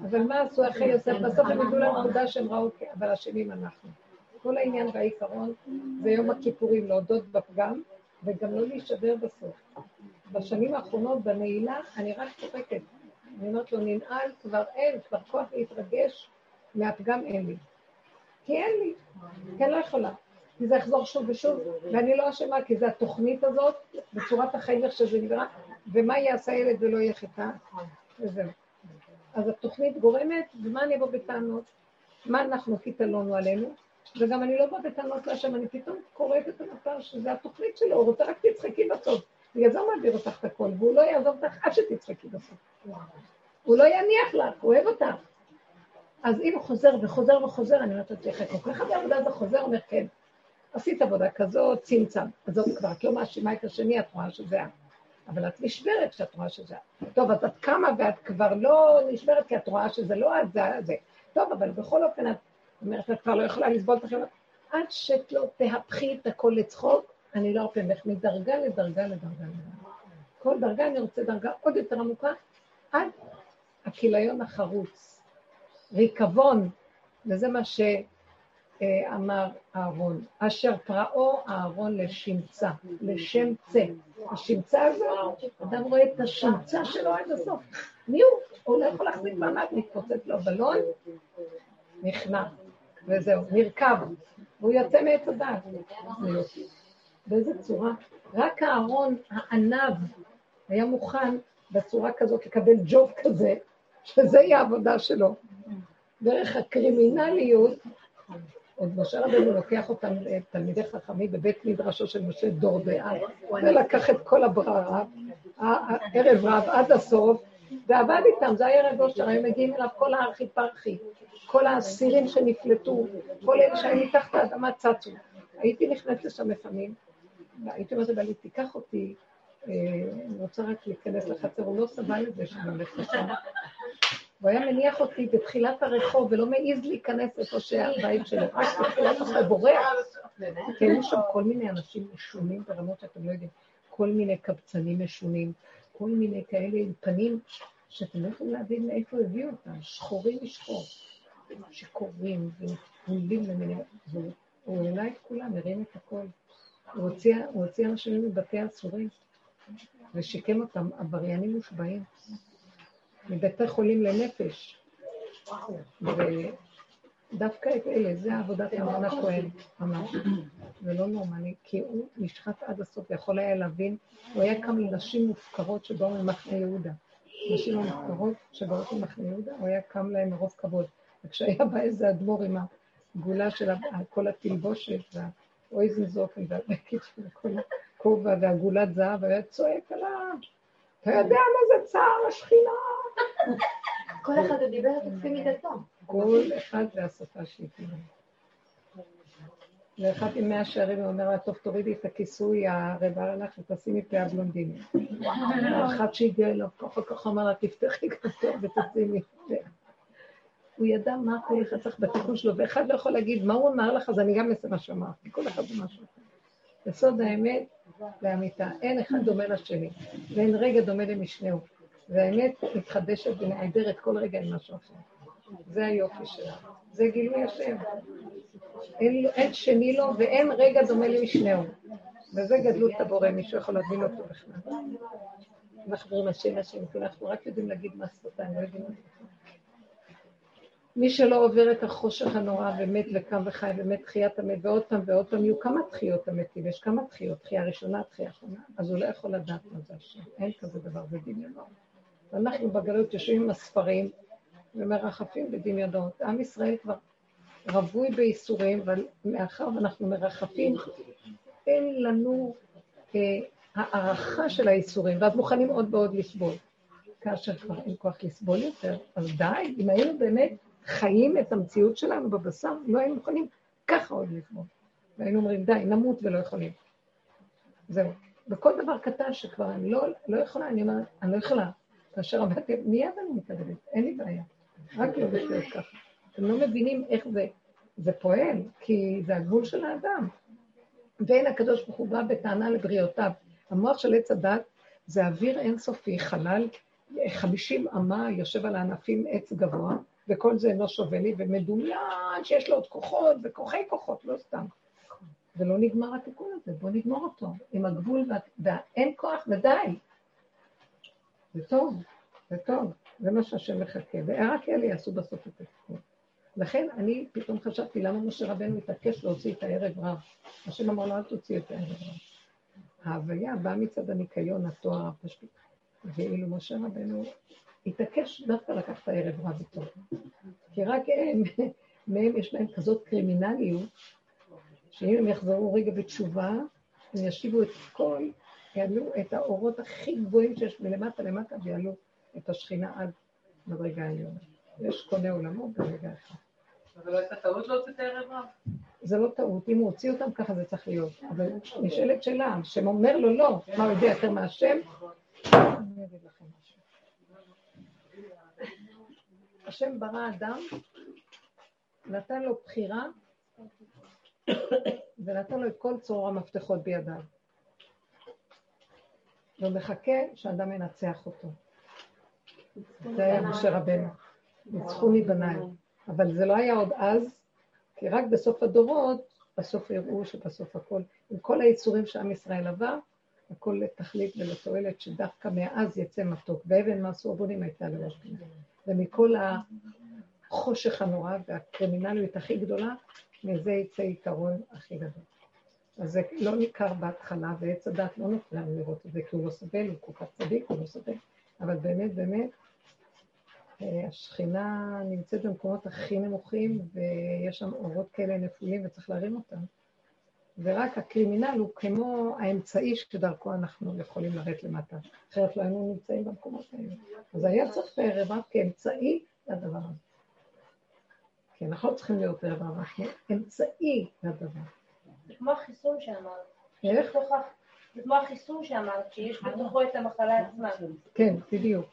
אבל מה עשו אחרי יוסף? בסוף הם הגיעו לנקודה שהם ראו, כ- אבל אשמים אנחנו. כל העניין והעיקרון זה יום הכיפורים, להודות בפגם, וגם לא להישבר בסוף. בשנים האחרונות, בנעילה, אני רק צוחקת. אני אומרת לו, ננעל, כבר אין, כבר כוח להתרגש, מהפגם אין לי. כי אין לי, כי אני לא יכולה. כי זה יחזור שוב ושוב, ואני לא אשמה, כי זה התוכנית הזאת, בצורת החיים איך שזה נראה, ומה יעשה ילד ולא יהיה חטא, וזהו. אז התוכנית גורמת, ומה אני אבוא בטענות? מה אנחנו קיתלונו עלינו? וגם אני לא באה בטענות להשם, אני פתאום קוראת את המפה שזה התוכנית שלו, הוא רוצה רק תצחקי בסוף. בגלל זה הוא מעביר אותך את הכל, והוא לא יעזוב אותך עד שתצחקי בסוף. הוא לא יניח לך, הוא אוהב אותך. אז אם הוא חוזר וחוזר וחוזר, אני אומרת לך, כל כך הרבה עבודה זה חוזר, אומר כן. עשית עבודה כזאת, צמצם. אז זאת כבר, את לא מאשימה את השני, את רואה שזה את. אבל את נשברת כשאת רואה שזה את. טוב, אז את קמה ואת כבר לא נשברת כי את רואה שזה לא את, זה זה. טוב, אבל בכל אופן את אומרת, את כבר לא יכולה לסבול את החיים. עד שלא תהפכי את הכל לצחוק, אני לא ארפה ממך מדרגה לדרגה לדרגה לדרגה. כל דרגה אני רוצה דרגה עוד יותר עמוקה, עד הכיליון החרוץ. ריקבון, וזה מה שאמר אהרון, אשר פרעו אהרון לשמצה, לשם צה. השמצה הזו, אדם רואה את השמצה שלו עד הסוף. מי הוא? הוא לא יכול להחזיק מעמד, מתפוצץ לו בלון, נכנע, וזהו, נרקב, והוא יוצא מעץ הדעת. באיזה צורה? רק אהרון הענב היה מוכן בצורה כזאת לקבל ג'וב כזה, שזה יהיה העבודה שלו. דרך הקרימינליות, עוד משה רבנו לוקח אותם תלמידי חכמים בבית מדרשו של משה דור דעה, ולקח את כל הבררה, ערב רב עד הסוף, ועבד איתם, זה היה ערב אושר, היו מגיעים אליו כל הארכי פרחי, כל האסירים שנפלטו, כל אלה שהיו מתחת האדמה צצו. הייתי נכנסת לשם לפעמים, והייתי אומרת לבעלי, תיקח אותי, אה, אני רוצה רק להיכנס לחצר, הוא לא סבל את זה שאני הולכת לשם. הוא היה מניח אותי בתחילת הרחוב ולא מעז להיכנס איפה שהבית שלו, רק בתחילת הרחוב בורח. כי היו שם כל מיני אנשים משונים ברמות שאתם לא יודעים, כל מיני קבצנים משונים, כל מיני כאלה עם פנים שאתם לא יכולים להבין מאיפה הביאו אותם, שחורים משחור, שיכורים וגולים למיניהם. הוא העלה את כולם, הרים את הכל. הוא הוציא, אנשים מבתי אסורים ושיקם אותם, עבריינים מושבעים, מבתי חולים לנפש. ודווקא את אלה, זה עבודת אהרון הכהן, ממש. זה לא נורמלי, כי הוא נשחט עד הסוף, יכול היה להבין, הוא היה קם לנשים מופקרות שבאו ממחנה יהודה. נשים המופקרות שבאות ממחנה יהודה, הוא היה קם להם מרוב כבוד. וכשהיה בא איזה אדמו"ר עם הגולה של כל התלבושת, והאויזנזופן והבקית של כל הכובע והגולת זהב, היה צועק עליו, אתה יודע מה זה צער השכינה? כל אחד דיבר לפי מידתו. כל אחד והשפה שהיא לאחד עם מאה שערים הוא אומר לה, טוב, תורידי את הכיסוי, הרב הלך ותשימי פאה בלונדינית. ואחד שהגיע אליו ככה ככה אמר לה, תפתחי כפתור ותשימי פאה. הוא ידע מה כל אחד צריך בתיקון שלו, ואחד לא יכול להגיד, מה הוא אמר לך, אז אני גם אעשה מה שאמרתי, כל אחד זה משהו אחר. יסוד האמת לאמיתה, אין אחד דומה לשני, ואין רגע דומה למשנהו. והאמת מתחדשת ונעדרת כל רגע עם משהו אחר. זה היופי שלה. זה גילוי השם. אין, אין שני לו ואין רגע דומה למשנהו. וזה גדלות הבורא, מישהו יכול להבין אותו בכלל. אנחנו אומרים השם השם, כי אנחנו רק יודעים להגיד מה שפתיים, לא יודעים מי שלא עובר את החושך הנורא ומת וקם וחי ומת תחיית המת ועוד פעם ועוד פעם, יהיו כמה תחיות המתים, יש כמה תחיות, תחייה ראשונה, תחייה אחרונה, אז הוא לא יכול לדעת מה זה השם, אין כזה דבר, זה דמיונות. ואנחנו בגלות יושבים עם הספרים ומרחפים בדמיונות. עם ישראל כבר רווי בייסורים, אבל מאחר ואנחנו מרחפים, אין לנו אה, הערכה של הייסורים, ואז מוכנים עוד ועוד לסבול. כאשר כבר אין כוח לסבול יותר, אז די, אם היינו באמת חיים את המציאות שלנו בבשר, לא היינו מוכנים ככה עוד לסבול. והיינו אומרים, די, נמות ולא יכולים. זהו. בכל דבר קטן שכבר אני לא, לא יכולה, אני אומרת, אני לא יכולה. כאשר עמדתי, מיד אני מתערבת, אין לי בעיה. רק לא לחיות ככה. אתם לא מבינים איך זה, זה פועל, כי זה הגבול של האדם. ואין הקדוש ברוך הוא בא בטענה לבריאותיו. המוח של עץ הדת זה אוויר אינסופי, חלל, חמישים אמה יושב על הענפים עץ גבוה, וכל זה אינו שווה לי, ומדומיין שיש לו עוד כוחות, וכוחי כוחות, לא סתם. ולא נגמר התיקון הזה, בואו נגמור אותו, עם הגבול, ואין כוח ודי. זה טוב, זה טוב, זה מה שהשם מחכה, ורק אלה יעשו בסוף את התיקון. לכן אני פתאום חשבתי למה משה רבנו התעקש להוציא את הערב רב. השם אמר לו, אל תוציא את הערב רב. ההוויה באה מצד הניקיון, התואר הפשוט. ואילו משה רבנו התעקש דווקא לקחת הערב רב איתו. כי רק הם, מהם יש להם כזאת קרימינליות, שאם הם יחזרו רגע בתשובה, הם ישיבו את כל, יעלו את האורות הכי גבוהים שיש מלמטה למטה, ויעלו את השכינה עד מדרגה העליונה. יש קונה עולמו ברגע אחד. אבל לא הייתה טעות להוציא את הערב רב? זה לא טעות, אם הוא הוציא אותם ככה זה צריך להיות. אבל נשאלת שאלה, השם אומר לו לא, מה הוא יודע יותר מהשם? אני אגיד לכם משהו. השם ברא אדם, נתן לו בחירה ונתן לו את כל צרור המפתחות בידיו. ומחכה שאדם ינצח אותו. זה היה משה רבנו. ניצחו מבניי. אבל זה לא היה עוד אז, כי רק בסוף הדורות, בסוף הראו שבסוף הכל, עם כל היצורים שעם ישראל עבר, הכל לתכלית ולתועלת, שדווקא מאז יצא מתוק. ואבן מעשו הבונים הייתה לראש פינה. ומכל החושך הנורא והקרימינליות הכי גדולה, מזה יצא יתרון הכי גדול. אז זה לא ניכר בהתחלה, ועץ הדת לא נותן לנו לראות את זה, כי הוא לא סובל, הוא כל כך צדיק, הוא לא סובל. אבל באמת, באמת, אה, השכינה נמצאת במקומות הכי נמוכים, ויש שם אורות כאלה נפולים וצריך להרים אותם. ורק הקרימינל הוא כמו האמצעי שדרכו אנחנו יכולים לרדת למטה, אחרת לא היינו נמצאים במקומות האלה. אז היה צריך רבב כאמצעי לדבר הזה. כי אנחנו לא צריכים להיות רבב, אנחנו אמצעי לדבר. זה כמו החיסון שאמרת. איך? זה כמו החיסון שאמרת, שיש בתוכו את המחלה עצמה. כן, בדיוק.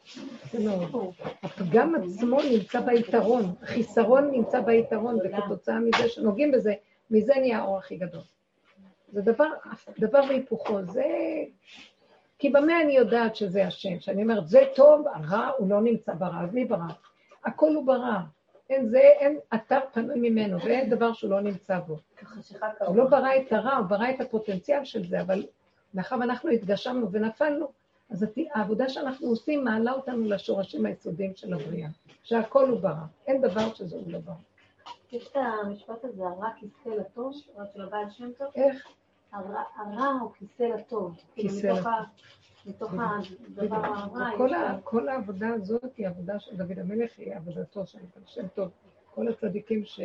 הפגם עצמו נמצא ביתרון, החיסרון נמצא ביתרון, וכתוצאה מזה שנוגעים בזה, מזה נהיה האור הכי גדול. זה דבר, דבר והיפוכו, זה... כי במה אני יודעת שזה השם? שאני אומרת, זה טוב, הרע הוא לא נמצא ברע, אז מי ברע? הכל הוא ברע. אין זה, אין אתר פנוי ממנו, ואין דבר שהוא לא נמצא בו. הוא לא ברא את הרע, הוא ברא את הפוטנציאל של זה, אבל מאחר ואנחנו התגשמנו ונפלנו, אז העבודה שאנחנו עושים מעלה אותנו לשורשים היסודיים של הבריאה, שהכל הוא ברא, אין דבר שזה הוא לא ברא. יש את המשפט הזה, הרע כיסא לטוב, רק של הבעל שם טוב? איך? הרע הוא כיסא לטוב. כאילו, כיסא לטוב. מתוך הדבר הרע. כל, העבודה הזאת היא עבודה של דוד המלך, היא עבודתו של שם טוב. כל הצדיקים ש...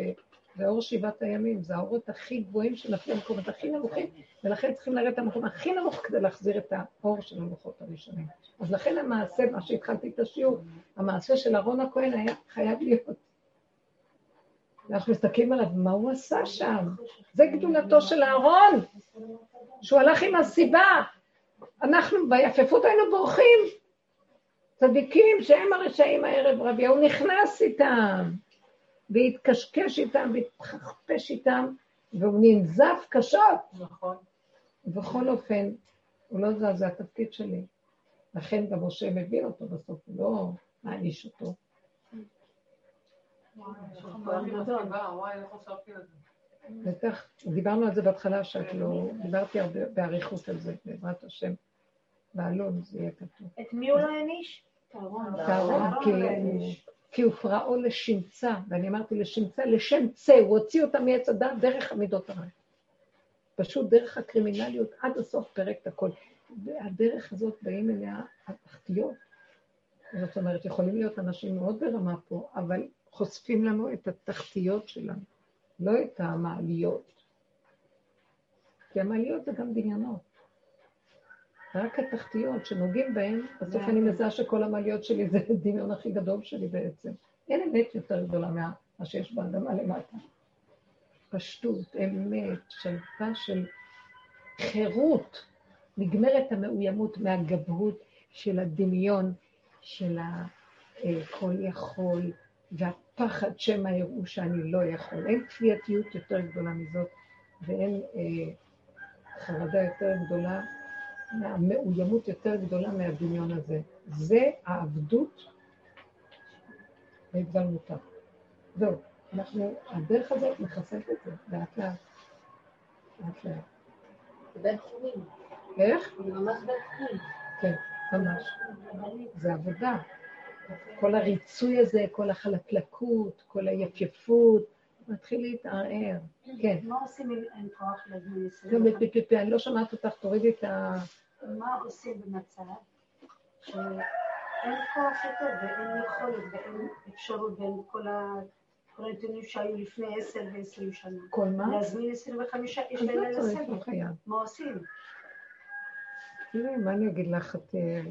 זה אור שבעת הימים, זה האורות הכי גבוהים שנפלו במקומות הכי נמוכים, ולכן צריכים לרדת למקום הכי נמוך כדי להחזיר את האור של הלוחות הראשונים. אז לכן המעשה, מה שהתחלתי את השיעור, המעשה של אהרון הכהן היה חייב להיות. אנחנו מסתכלים עליו, מה הוא עשה שם? זה גדולתו של אהרון, שהוא הלך עם הסיבה. אנחנו ביפפות היינו בורחים. צדיקים שהם הרשעים הערב רבי, הוא נכנס איתם. והתקשקש איתם והתחפש איתם, והוא ננזף קשות. נכון. ובכל אופן, הוא לא זז, זה התפקיד שלי. לכן גם משה מבין אותו בסוף, הוא לא מעניש אותו. בטח, דיברנו על זה בהתחלה, שאת לא... דיברתי הרבה באריכות על זה, בעזרת השם. בעלון זה יהיה כתוב. את מי הוא לא העניש? תארון, כי כי הוא פרעו לשמצה, ואני אמרתי לשמצה, לשם צה, הוא הוציא אותה מעץ הדת דרך המידות הרע. פשוט דרך הקרימינליות, עד הסוף פרק את הכל. והדרך הזאת באים אליה התחתיות. זאת אומרת, יכולים להיות אנשים מאוד ברמה פה, אבל חושפים לנו את התחתיות שלנו, לא את המעליות. כי המעליות זה גם דמיונות. רק התחתיות שנוגעים בהן, בסוף אני מזהה שכל המעליות שלי זה הדמיון הכי גדול שלי בעצם. אין אמת יותר גדולה ממה שיש באדמה למטה. פשטות, אמת, שלווה של חירות. נגמרת המאוימות מהגבהות של הדמיון, של הכל יכול, והפחד שמא יראו שאני לא יכול. אין כפייתיות יותר גדולה מזאת, ואין אה, חרדה יותר גדולה מהמאוימות יותר גדולה מהדמיון הזה. זה העבדות והתגלמותה. זהו, אנחנו, הדרך הזאת מחסלת את זה, לאט לאט. לאט לאט. זה בין תחומים. איך? זה ממש בין תחומים. כן, ממש. זה עבודה. כל הריצוי הזה, כל החלקלקות, כל היפייפות, מתחיל להתערער. כן. מה עושים עם כוח להזמין גם בפיפיפי, אני לא שומעת אותך, תורידי את ה... מה עושים במצב שאין כוח יותר ואין יכולת ואין אפשרות בין כל ה... כל הנתונים שהיו לפני עשר ועשרים שנה. כל מה? להזמין עשרים וחמישה איש לא לילה צריך, לסדר. לא. מה עושים? תראי, מה אני אגיד לך, את אה,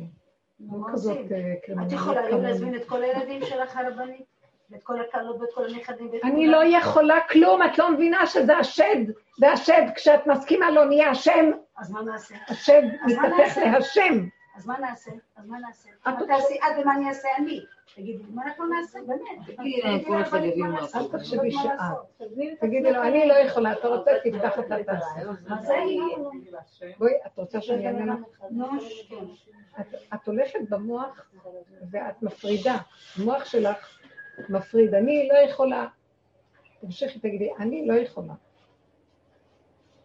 לא כזאת? אה, את קרימינלית יכולה היום. להזמין את כל הילדים שלך הרבנית? ואת כל הכלות ואת כל הנכדים אני? לא יכולה כלום, את לא מבינה שזה השד, והשד, כשאת מסכימה לו נהיה השם, אז מה נעשה? השד מתהפך? להשם. אז מה נעשה? אז מה נעשה? את מה תעשי את ומה אני אעשה אני? תגידי, מה אנחנו נעשה, באמת? כן. תגידי לו, אני לא יכולה, אתה רוצה, תפתח את התעשייה. בואי, את רוצה שאני אענה לך? את- את הולכת במוח ואת מפרידה. המוח שלך מפריד. אני לא יכולה. תמשיכי, תגידי, אני לא יכולה.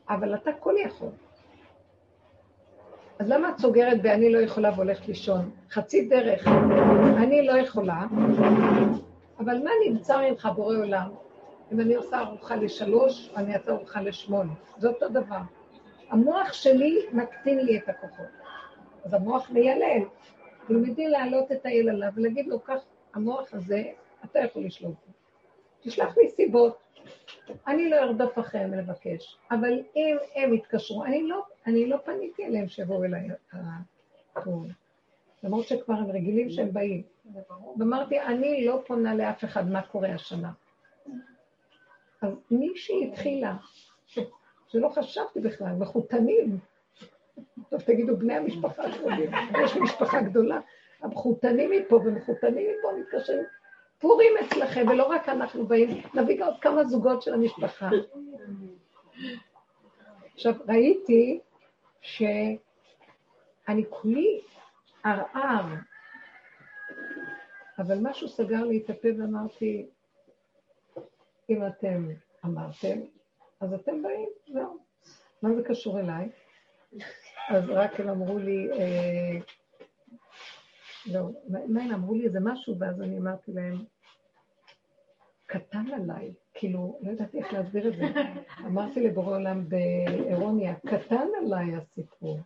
אבל אתה כל יכול. אז למה את סוגרת ב"אני לא יכולה" והולכת לישון? חצי דרך. אני לא יכולה, אבל מה נמצא ממך בורא עולם? אם אני עושה ארוחה לשלוש, אני אעשה ארוחה לשמונה. זה אותו דבר. המוח שלי מקטין לי את הכוחות. אז המוח מיילל. תלמדי להעלות את עליו ולהגיד לו, כך, המוח הזה, אתה יכול לשלוט. תשלח לי סיבות. אני לא ארדוף אחריהם לבקש, אבל אם הם יתקשרו, אני לא, אני לא פניתי אליהם שיבואו אליי הטוב. למרות שכבר הם רגילים שהם באים. ואמרתי, אני לא פונה לאף אחד מה קורה השנה. אז מישהי התחילה, שלא חשבתי בכלל, מחותנים. טוב, תגידו, בני המשפחה שלי, יש משפחה גדולה. המחותנים מפה ומחותנים מפה מתקשרים. פורים אצלכם, ולא רק אנחנו באים, נביא עוד כמה זוגות של המשפחה. עכשיו, ראיתי שאני כולי ערער, אבל משהו סגר לי את הפה ואמרתי, אם אתם אמרתם, אז אתם באים, זהו. מה זה קשור אליי? אז רק הם אמרו לי, אה, לא, מה הם אמרו לי איזה משהו, ואז אני אמרתי להם, קטן עליי, כאילו, לא ידעתי איך להסביר את זה. אמרתי לבורא עולם באירוניה, קטן עליי הסיפור.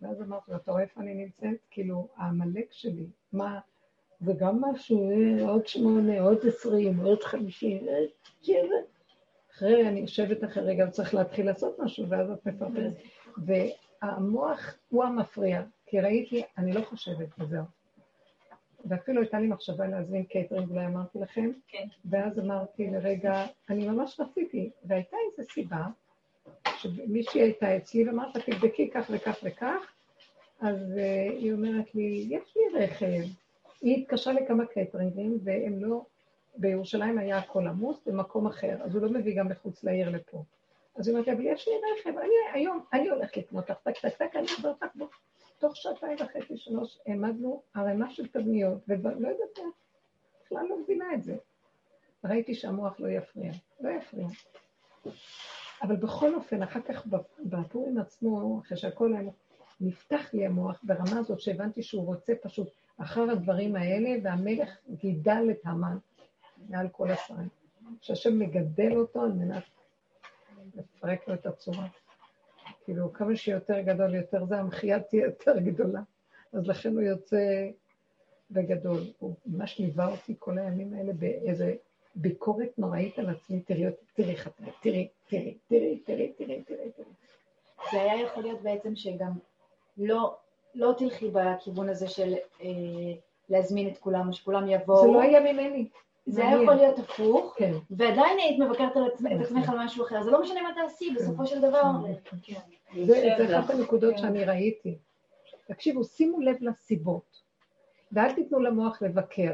ואז אמרתי לו, אתה רואה איפה אני נמצאת? כאילו, העמלק שלי, מה, זה גם משהו, אה, עוד שמונה, עוד עשרים, עוד חמישים, אה, שבע. אחרי, אני יושבת אחרי רגע וצריך להתחיל לעשות משהו, ואז את מפרפרת. והמוח הוא המפריע, כי ראיתי, אני לא חושבת, וזהו. ואפילו הייתה לי מחשבה להזמין קייטרינג, אולי אמרתי לכם, כן. ואז אמרתי לרגע, אני ממש רציתי, והייתה איזו סיבה, שמישהי הייתה אצלי ואמרת, תבדקי כך וכך וכך, אז אה, היא אומרת לי, יש לי רכב. היא התקשרה לכמה קייטרינגים, והם לא, בירושלים היה הכל עמוס, במקום אחר, אז הוא לא מביא גם מחוץ לעיר לפה. אז היא אומרת לי, אבל יש לי רכב, אני היום, אני הולכת לקנות לך, טק טק טק, אני אעזור אותך בו. תוך שעתיים וחצי, שלוש, העמדנו ערימה של תבניות, ולא יודעת בכלל לא מבינה את זה. ראיתי שהמוח לא יפריע, לא יפריע. אבל בכל אופן, אחר כך בפורים עצמו, אחרי שהכל היה, נפתח לי המוח ברמה הזאת שהבנתי שהוא רוצה פשוט אחר הדברים האלה, והמלך גידל את המן מעל כל השרים. שהשם מגדל אותו על מנת לפרק לו את הצורה. כאילו, כמה שיותר גדול, יותר זה, המחייה תהיה יותר גדולה. אז לכן הוא יוצא בגדול. הוא ממש ליווה אותי כל הימים האלה באיזה ביקורת נוראית על עצמי. תראי אותי, תראי חתני, תראי, תראי, תראי, תראי, תראי, תראי. זה היה יכול להיות בעצם שגם לא, לא תלכי בכיוון הזה של אה, להזמין את כולם, שכולם יבואו. זה לא היה ממני. זה היה מעניין. יכול להיות הפוך, כן. ועדיין היית מבקרת על עצמך- את עצמך על משהו אחר. זה לא משנה מה תעשי, בסופו של דבר. זה זה אחת הנקודות שאני ראיתי. תקשיבו, שימו לב לסיבות, ואל תיתנו למוח לבקר.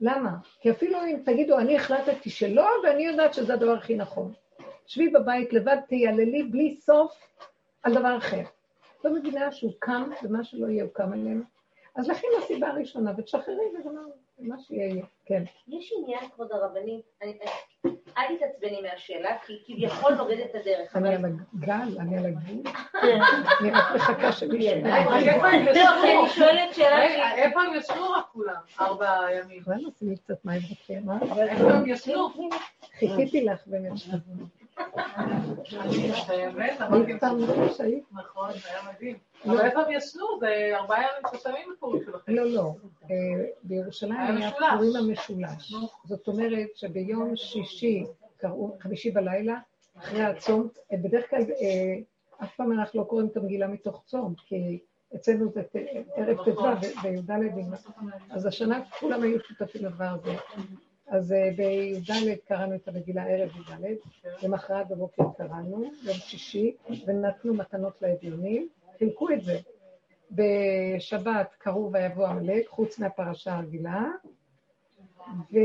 למה? כי אפילו אם תגידו, אני החלטתי שלא, ואני יודעת שזה הדבר הכי נכון. שבי בבית לבד, תייללי בלי סוף על דבר אחר. לא מבינה שהוא קם, ומה שלא יהיה הוא קם עלינו. אז לכן הסיבה הראשונה, ותשחררי וגמרנו, מה שיהיה יהיה. כן. יש עניין, כבוד הרבנית, אני- אל תתעצבני מהשאלה, כי כביכול נוריד את הדרך. אני אבל- על הגל, אני על הגבול, אני רק מחכה שמישהו... לא? אני שואלת שאלה איפה הם ישנו רק כולם? ארבע ימים. אולי נשים קצת מים בקריאה, מה? איפה הם ישנו? חיכיתי לך. באמת, לא. נכון. לא, לא. אה, בירושלים היה. פורים המשולש. זאת אומרת שביום שישי, חמישי בלילה, אחרי הצום, אה, בדרך כלל אה, אף פעם אנחנו לא קוראים את המגילה מתוך צום, כי אצלנו זה ערב ט"ו וי"ד, אז השנה כולם היו שותפים לדבר הזה. אז אה, בי"ד קראנו את המגילה ערב י"ד, למחרת בבוקר קראנו, יום שישי, ונתנו מתנות לאביונים, חילקו את זה. בשבת קראו ויבוא עמלק, חוץ מהפרשה הרגילה, ו...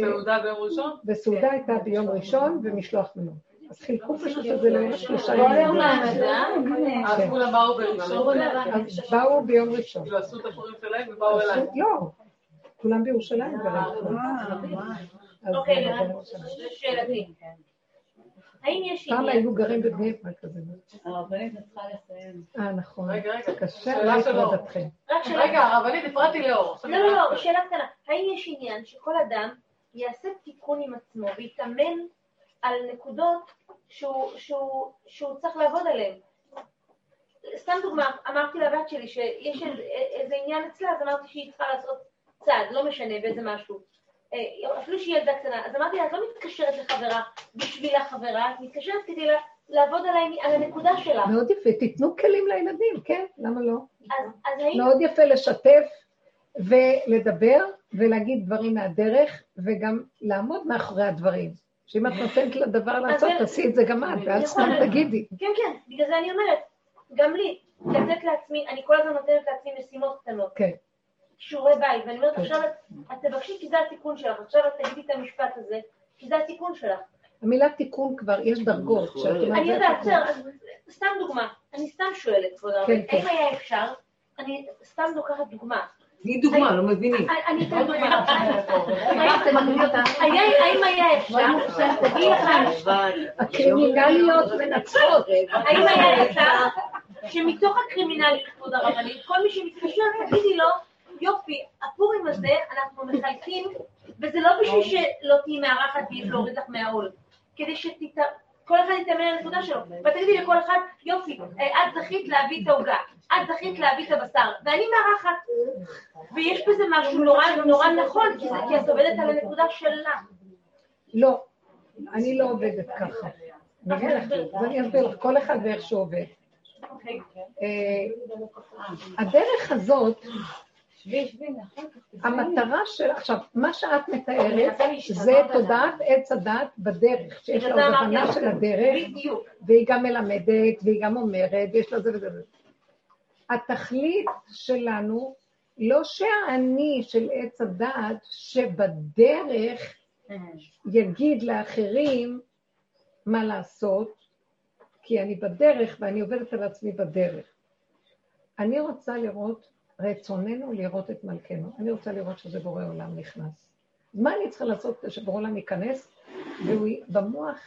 סעודה ביום ראשון? וסעודה הייתה ביום ראשון ומשלוח מנות. אז חילקו פשוט את זה לשלושה כל יום ימים. אז כן. כולם באו בראשון? אז באו ביום ראשון. כאילו עשו את הפורים שלהם ובאו אליי. לא, כולם בירושלים. אז אוקיי, נראה, שאלתי. האם יש פעם עניין, היו גרים בבני ברק כזה. הרבנית צריכה לסיים. אה, נכון. רגע, רגע. קשה. רק שאלה, רגע, הרבנית, הפרעתי לאור. לא, לא, לא, שאלה קטנה, האם יש עניין שכל אדם יעשה תיקון עם עצמו ויתאמן על נקודות שהוא, צריך לעבוד עליהן? סתם דוגמה, אמרתי לבת שלי שיש איזה עניין אצלה, אז אמרתי שהיא צריכה לעשות צעד, לא משנה באיזה משהו. אה, אפילו שהיא ילדה קטנה, אז אמרתי לה, את לא מתקשרת לחברה בשביל החברה, את מתקשרת כדי לה- לעבוד על העני- על הנקודה שלה. מאוד יפה, תיתנו כלים לילדים, כן? למה לא? אז, אז האם... מאוד יפה לשתף ולדבר ולהגיד דברים מהדרך וגם לעמוד מאחורי הדברים. שאם את נותנת לדבר לעשות, תעשי את זה גם את, ואל יכול סתם. תגידי. כן, כן, בגלל זה אני אומרת, גם לי, לתת לעצמי, אני כל הזמן נותנת לעצמי משימות קטנות, כן. שיעורי בית, ואני אומרת, כן. עכשיו את, תבקשי כי זה התיקון שלך, עכשיו את תגידי את המשפט הזה, כי זה התיקון שלך. המילה תיקון כבר, יש דרגות. אומרת, אני יודעת, סתם דוגמה, אני סתם שואלת, כבוד הרב, כן, כן. האם היה אפשר, אני סתם לוקחת דוגמה, תני דוגמה, לא מבינים. אני- אתן דוגמה, האם היה אפשר, תגיד לך, הקרימינליות מנצחות. האם היה אפשר שמתוך הקרימינליות, כבוד הרבנית, כל מי שמתקשר, תגידי לו, יופי, הפורים הזה אנחנו מחלקים, וזה לא בשביל שלא תהיי מארחת ולהוריד לך מהעול, כדי שכל אחד יתאמן על הנקודה שלו, ותגידי לכל אחד, יופי, אה, את זכית להביא את העוגה, את זכית להביא את הבשר, ואני מארחת, ויש בזה משהו נורא נורא נכון, כי את עובדת על הנקודה שלה. לא, אני לא עובדת ככה. אני אסביר לך, כל אחד ואיך שהוא עובד. אוקיי. אה, הדרך הזאת, המטרה של, עכשיו, מה שאת מתארת, זה תודעת עץ הדת בדרך, שיש לה הבנה של הדרך. והיא גם מלמדת, והיא גם אומרת, ויש לה זה וזה וזה. התכלית שלנו, לא שהאני של עץ הדעת, שבדרך יגיד לאחרים מה לעשות, כי אני בדרך ואני עובדת על עצמי בדרך. אני רוצה לראות, רצוננו לראות את מלכנו. אני רוצה לראות שזה בורא עולם נכנס. מה אני צריכה לעשות כדי שבורא עולם ייכנס, והוא י- במוח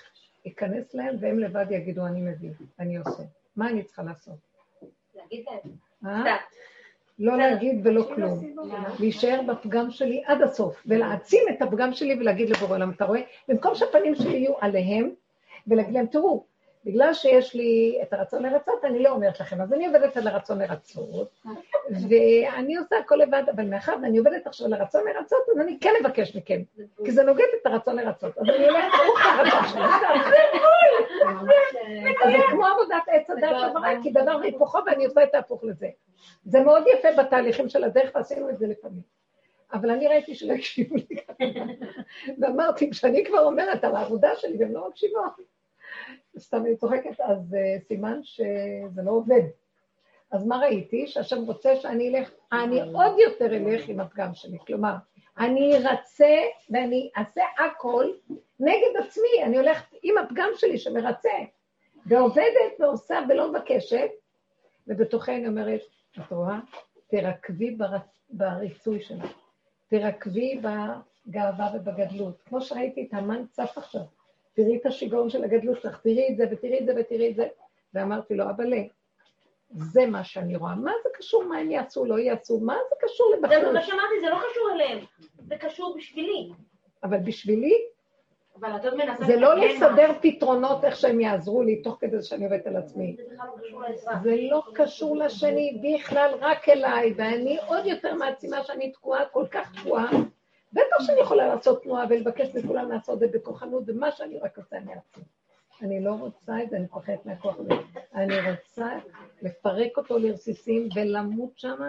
ייכנס להם, והם לבד יגידו, אני מבין, אני עושה. מה אני צריכה לעשות? להגיד להם. אה? לא להגיד ולא כלום. להישאר בפגם שלי עד הסוף, ולהעצים את הפגם שלי ולהגיד לבורא עולם, אתה רואה? במקום שהפנים שלי יהיו עליהם, ולהגיד להם, תראו, בגלל שיש לי את הרצון לרצות, אני לא אומרת לכם, אז אני עובדת על הרצון לרצות, ואני עושה הכל לבד, אבל מאחר ואני עובדת עכשיו על הרצון לרצות, אז אני כן אבקש מכם, כי זה נוגד את הרצון לרצות. אז אני הולכת ברוך הרצון שלי, אז זה כמו עבודת עץ הדת עברה, כי דבר והיפוכו ואני עושה את ההפוך לזה. זה מאוד יפה בתהליכים של הדרך, ועשינו את זה לפעמים. אבל אני ראיתי שלא הקשיבו לי. ואמרתי, כשאני כבר אומרת על העבודה שלי והן לא מקשיבות, סתם אני צוחקת, אז uh, סימן שזה לא עובד. אז מה ראיתי? שהשם רוצה שאני אלך, אני עוד יותר אלך עם הפגם שלי. כלומר, אני ארצה ואני אעשה הכל נגד עצמי, אני הולכת עם הפגם שלי שמרצה, ועובדת ועושה ולא מבקשת, ובתוכי אני אומרת, את רואה? תרקבי בר... בריצוי שלך, תרקבי בגאווה ובגדלות. כמו שראיתי את המן צף עכשיו, תראי את השיגעון של הגדלות שלך, תראי את זה ותראי את זה ותראי את זה. ואמרתי לו, אבאלה, זה מה שאני רואה. מה זה קשור מה הם יעשו, לא יעשו? מה זה קשור זה לבחור? מה שאמרתי, זה לא קשור אליהם, זה קשור בשבילי. אבל בשבילי אבל את עוד מנסה... זה לא לסדר פתרונות איך שהם יעזרו לי, תוך כדי שאני עובדת על עצמי. זה לא. זה לא קשור לשני בכלל, רק אליי, ואני עוד יותר מעצימה שאני תקועה, כל כך תקועה. בטח שאני יכולה לעשות תנועה ולבקש מכולם לעשות את זה בכוחנות, ומה שאני רק עושה אני אעצים. אני לא רוצה את זה, אני מפחדת מהכוח הזה. אני רוצה לפרק אותו לרסיסים ולמות שם,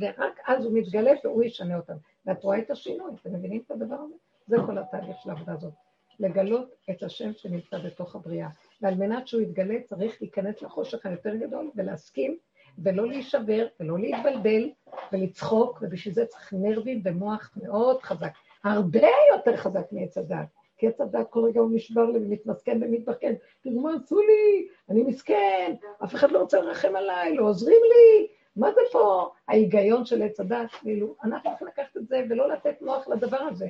ורק אז הוא מתגלה והוא ישנה אותם. ואת רואה את השינוי, אתם מבינים את הדבר הזה? זה כל התהליך של העבודה הזאת. לגלות את השם שנמצא בתוך הבריאה. ועל מנת שהוא יתגלה צריך להיכנס לחושך היותר גדול ולהסכים ולא להישבר ולא להתבלבל ולצחוק, ובשביל זה צריך נרבים ומוח מאוד חזק. הרבה יותר חזק מעץ הדת. כי עץ הדת כל רגע הוא נשבר לי ומתמסכן ומתבכן. תראו מה עשו לי, אני מסכן, אף אחד לא רוצה לרחם עליי, לא עוזרים לי, מה זה פה? ההיגיון של עץ הדת, כאילו, אנחנו צריכים לקחת את זה ולא לתת מוח לדבר הזה.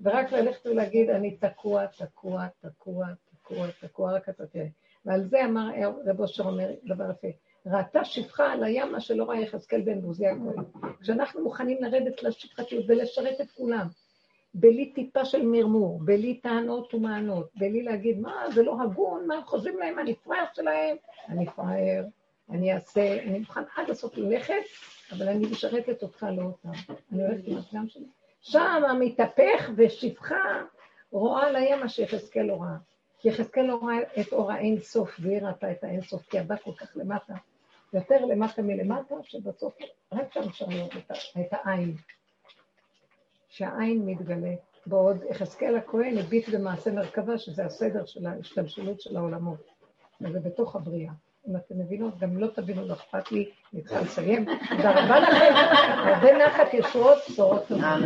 ורק ללכת ולהגיד, אני תקוע, תקוע, תקוע, תקוע, תקוע, רק אתה תראה. ועל זה אמר רב אושר אומר דבר יפה. ראתה שפחה על הים מה שלא ראה יחזקאל בן בוזי הכהן. כשאנחנו מוכנים לרדת לשפחתיות ולשרת את כולם, בלי טיפה של מרמור, בלי טענות ומענות, בלי להגיד, מה, זה לא הגון, מה, חושבים להם, אני פראייר שלהם, אני פראייר, אני אעשה, אני מוכן עד הסוף ללכת, אבל אני משרתת אותך, לא אותם. אני הולכת עם הפגם שלי. שם המתהפך ושפחה רואה על הים מה שיחזקאל לא ראה. כי יחזקאל לא ראה את אור האין סוף, והיא ראתה את האין סוף, כי הבא כל כך למטה, יותר למטה מלמטה, שבסוף רק שם לראות את, את העין. שהעין מתגלה. בעוד יחזקאל הכהן הביט במעשה מרכבה, שזה הסדר של ההשתלשלות של העולמות. וזה בתוך הבריאה. אם אתם מבינות, גם לא תבינו, לא אכפת לי, אני צריכה לסיים. תודה רבה לכם, הרבה נחת ישועות, בשורות טובות.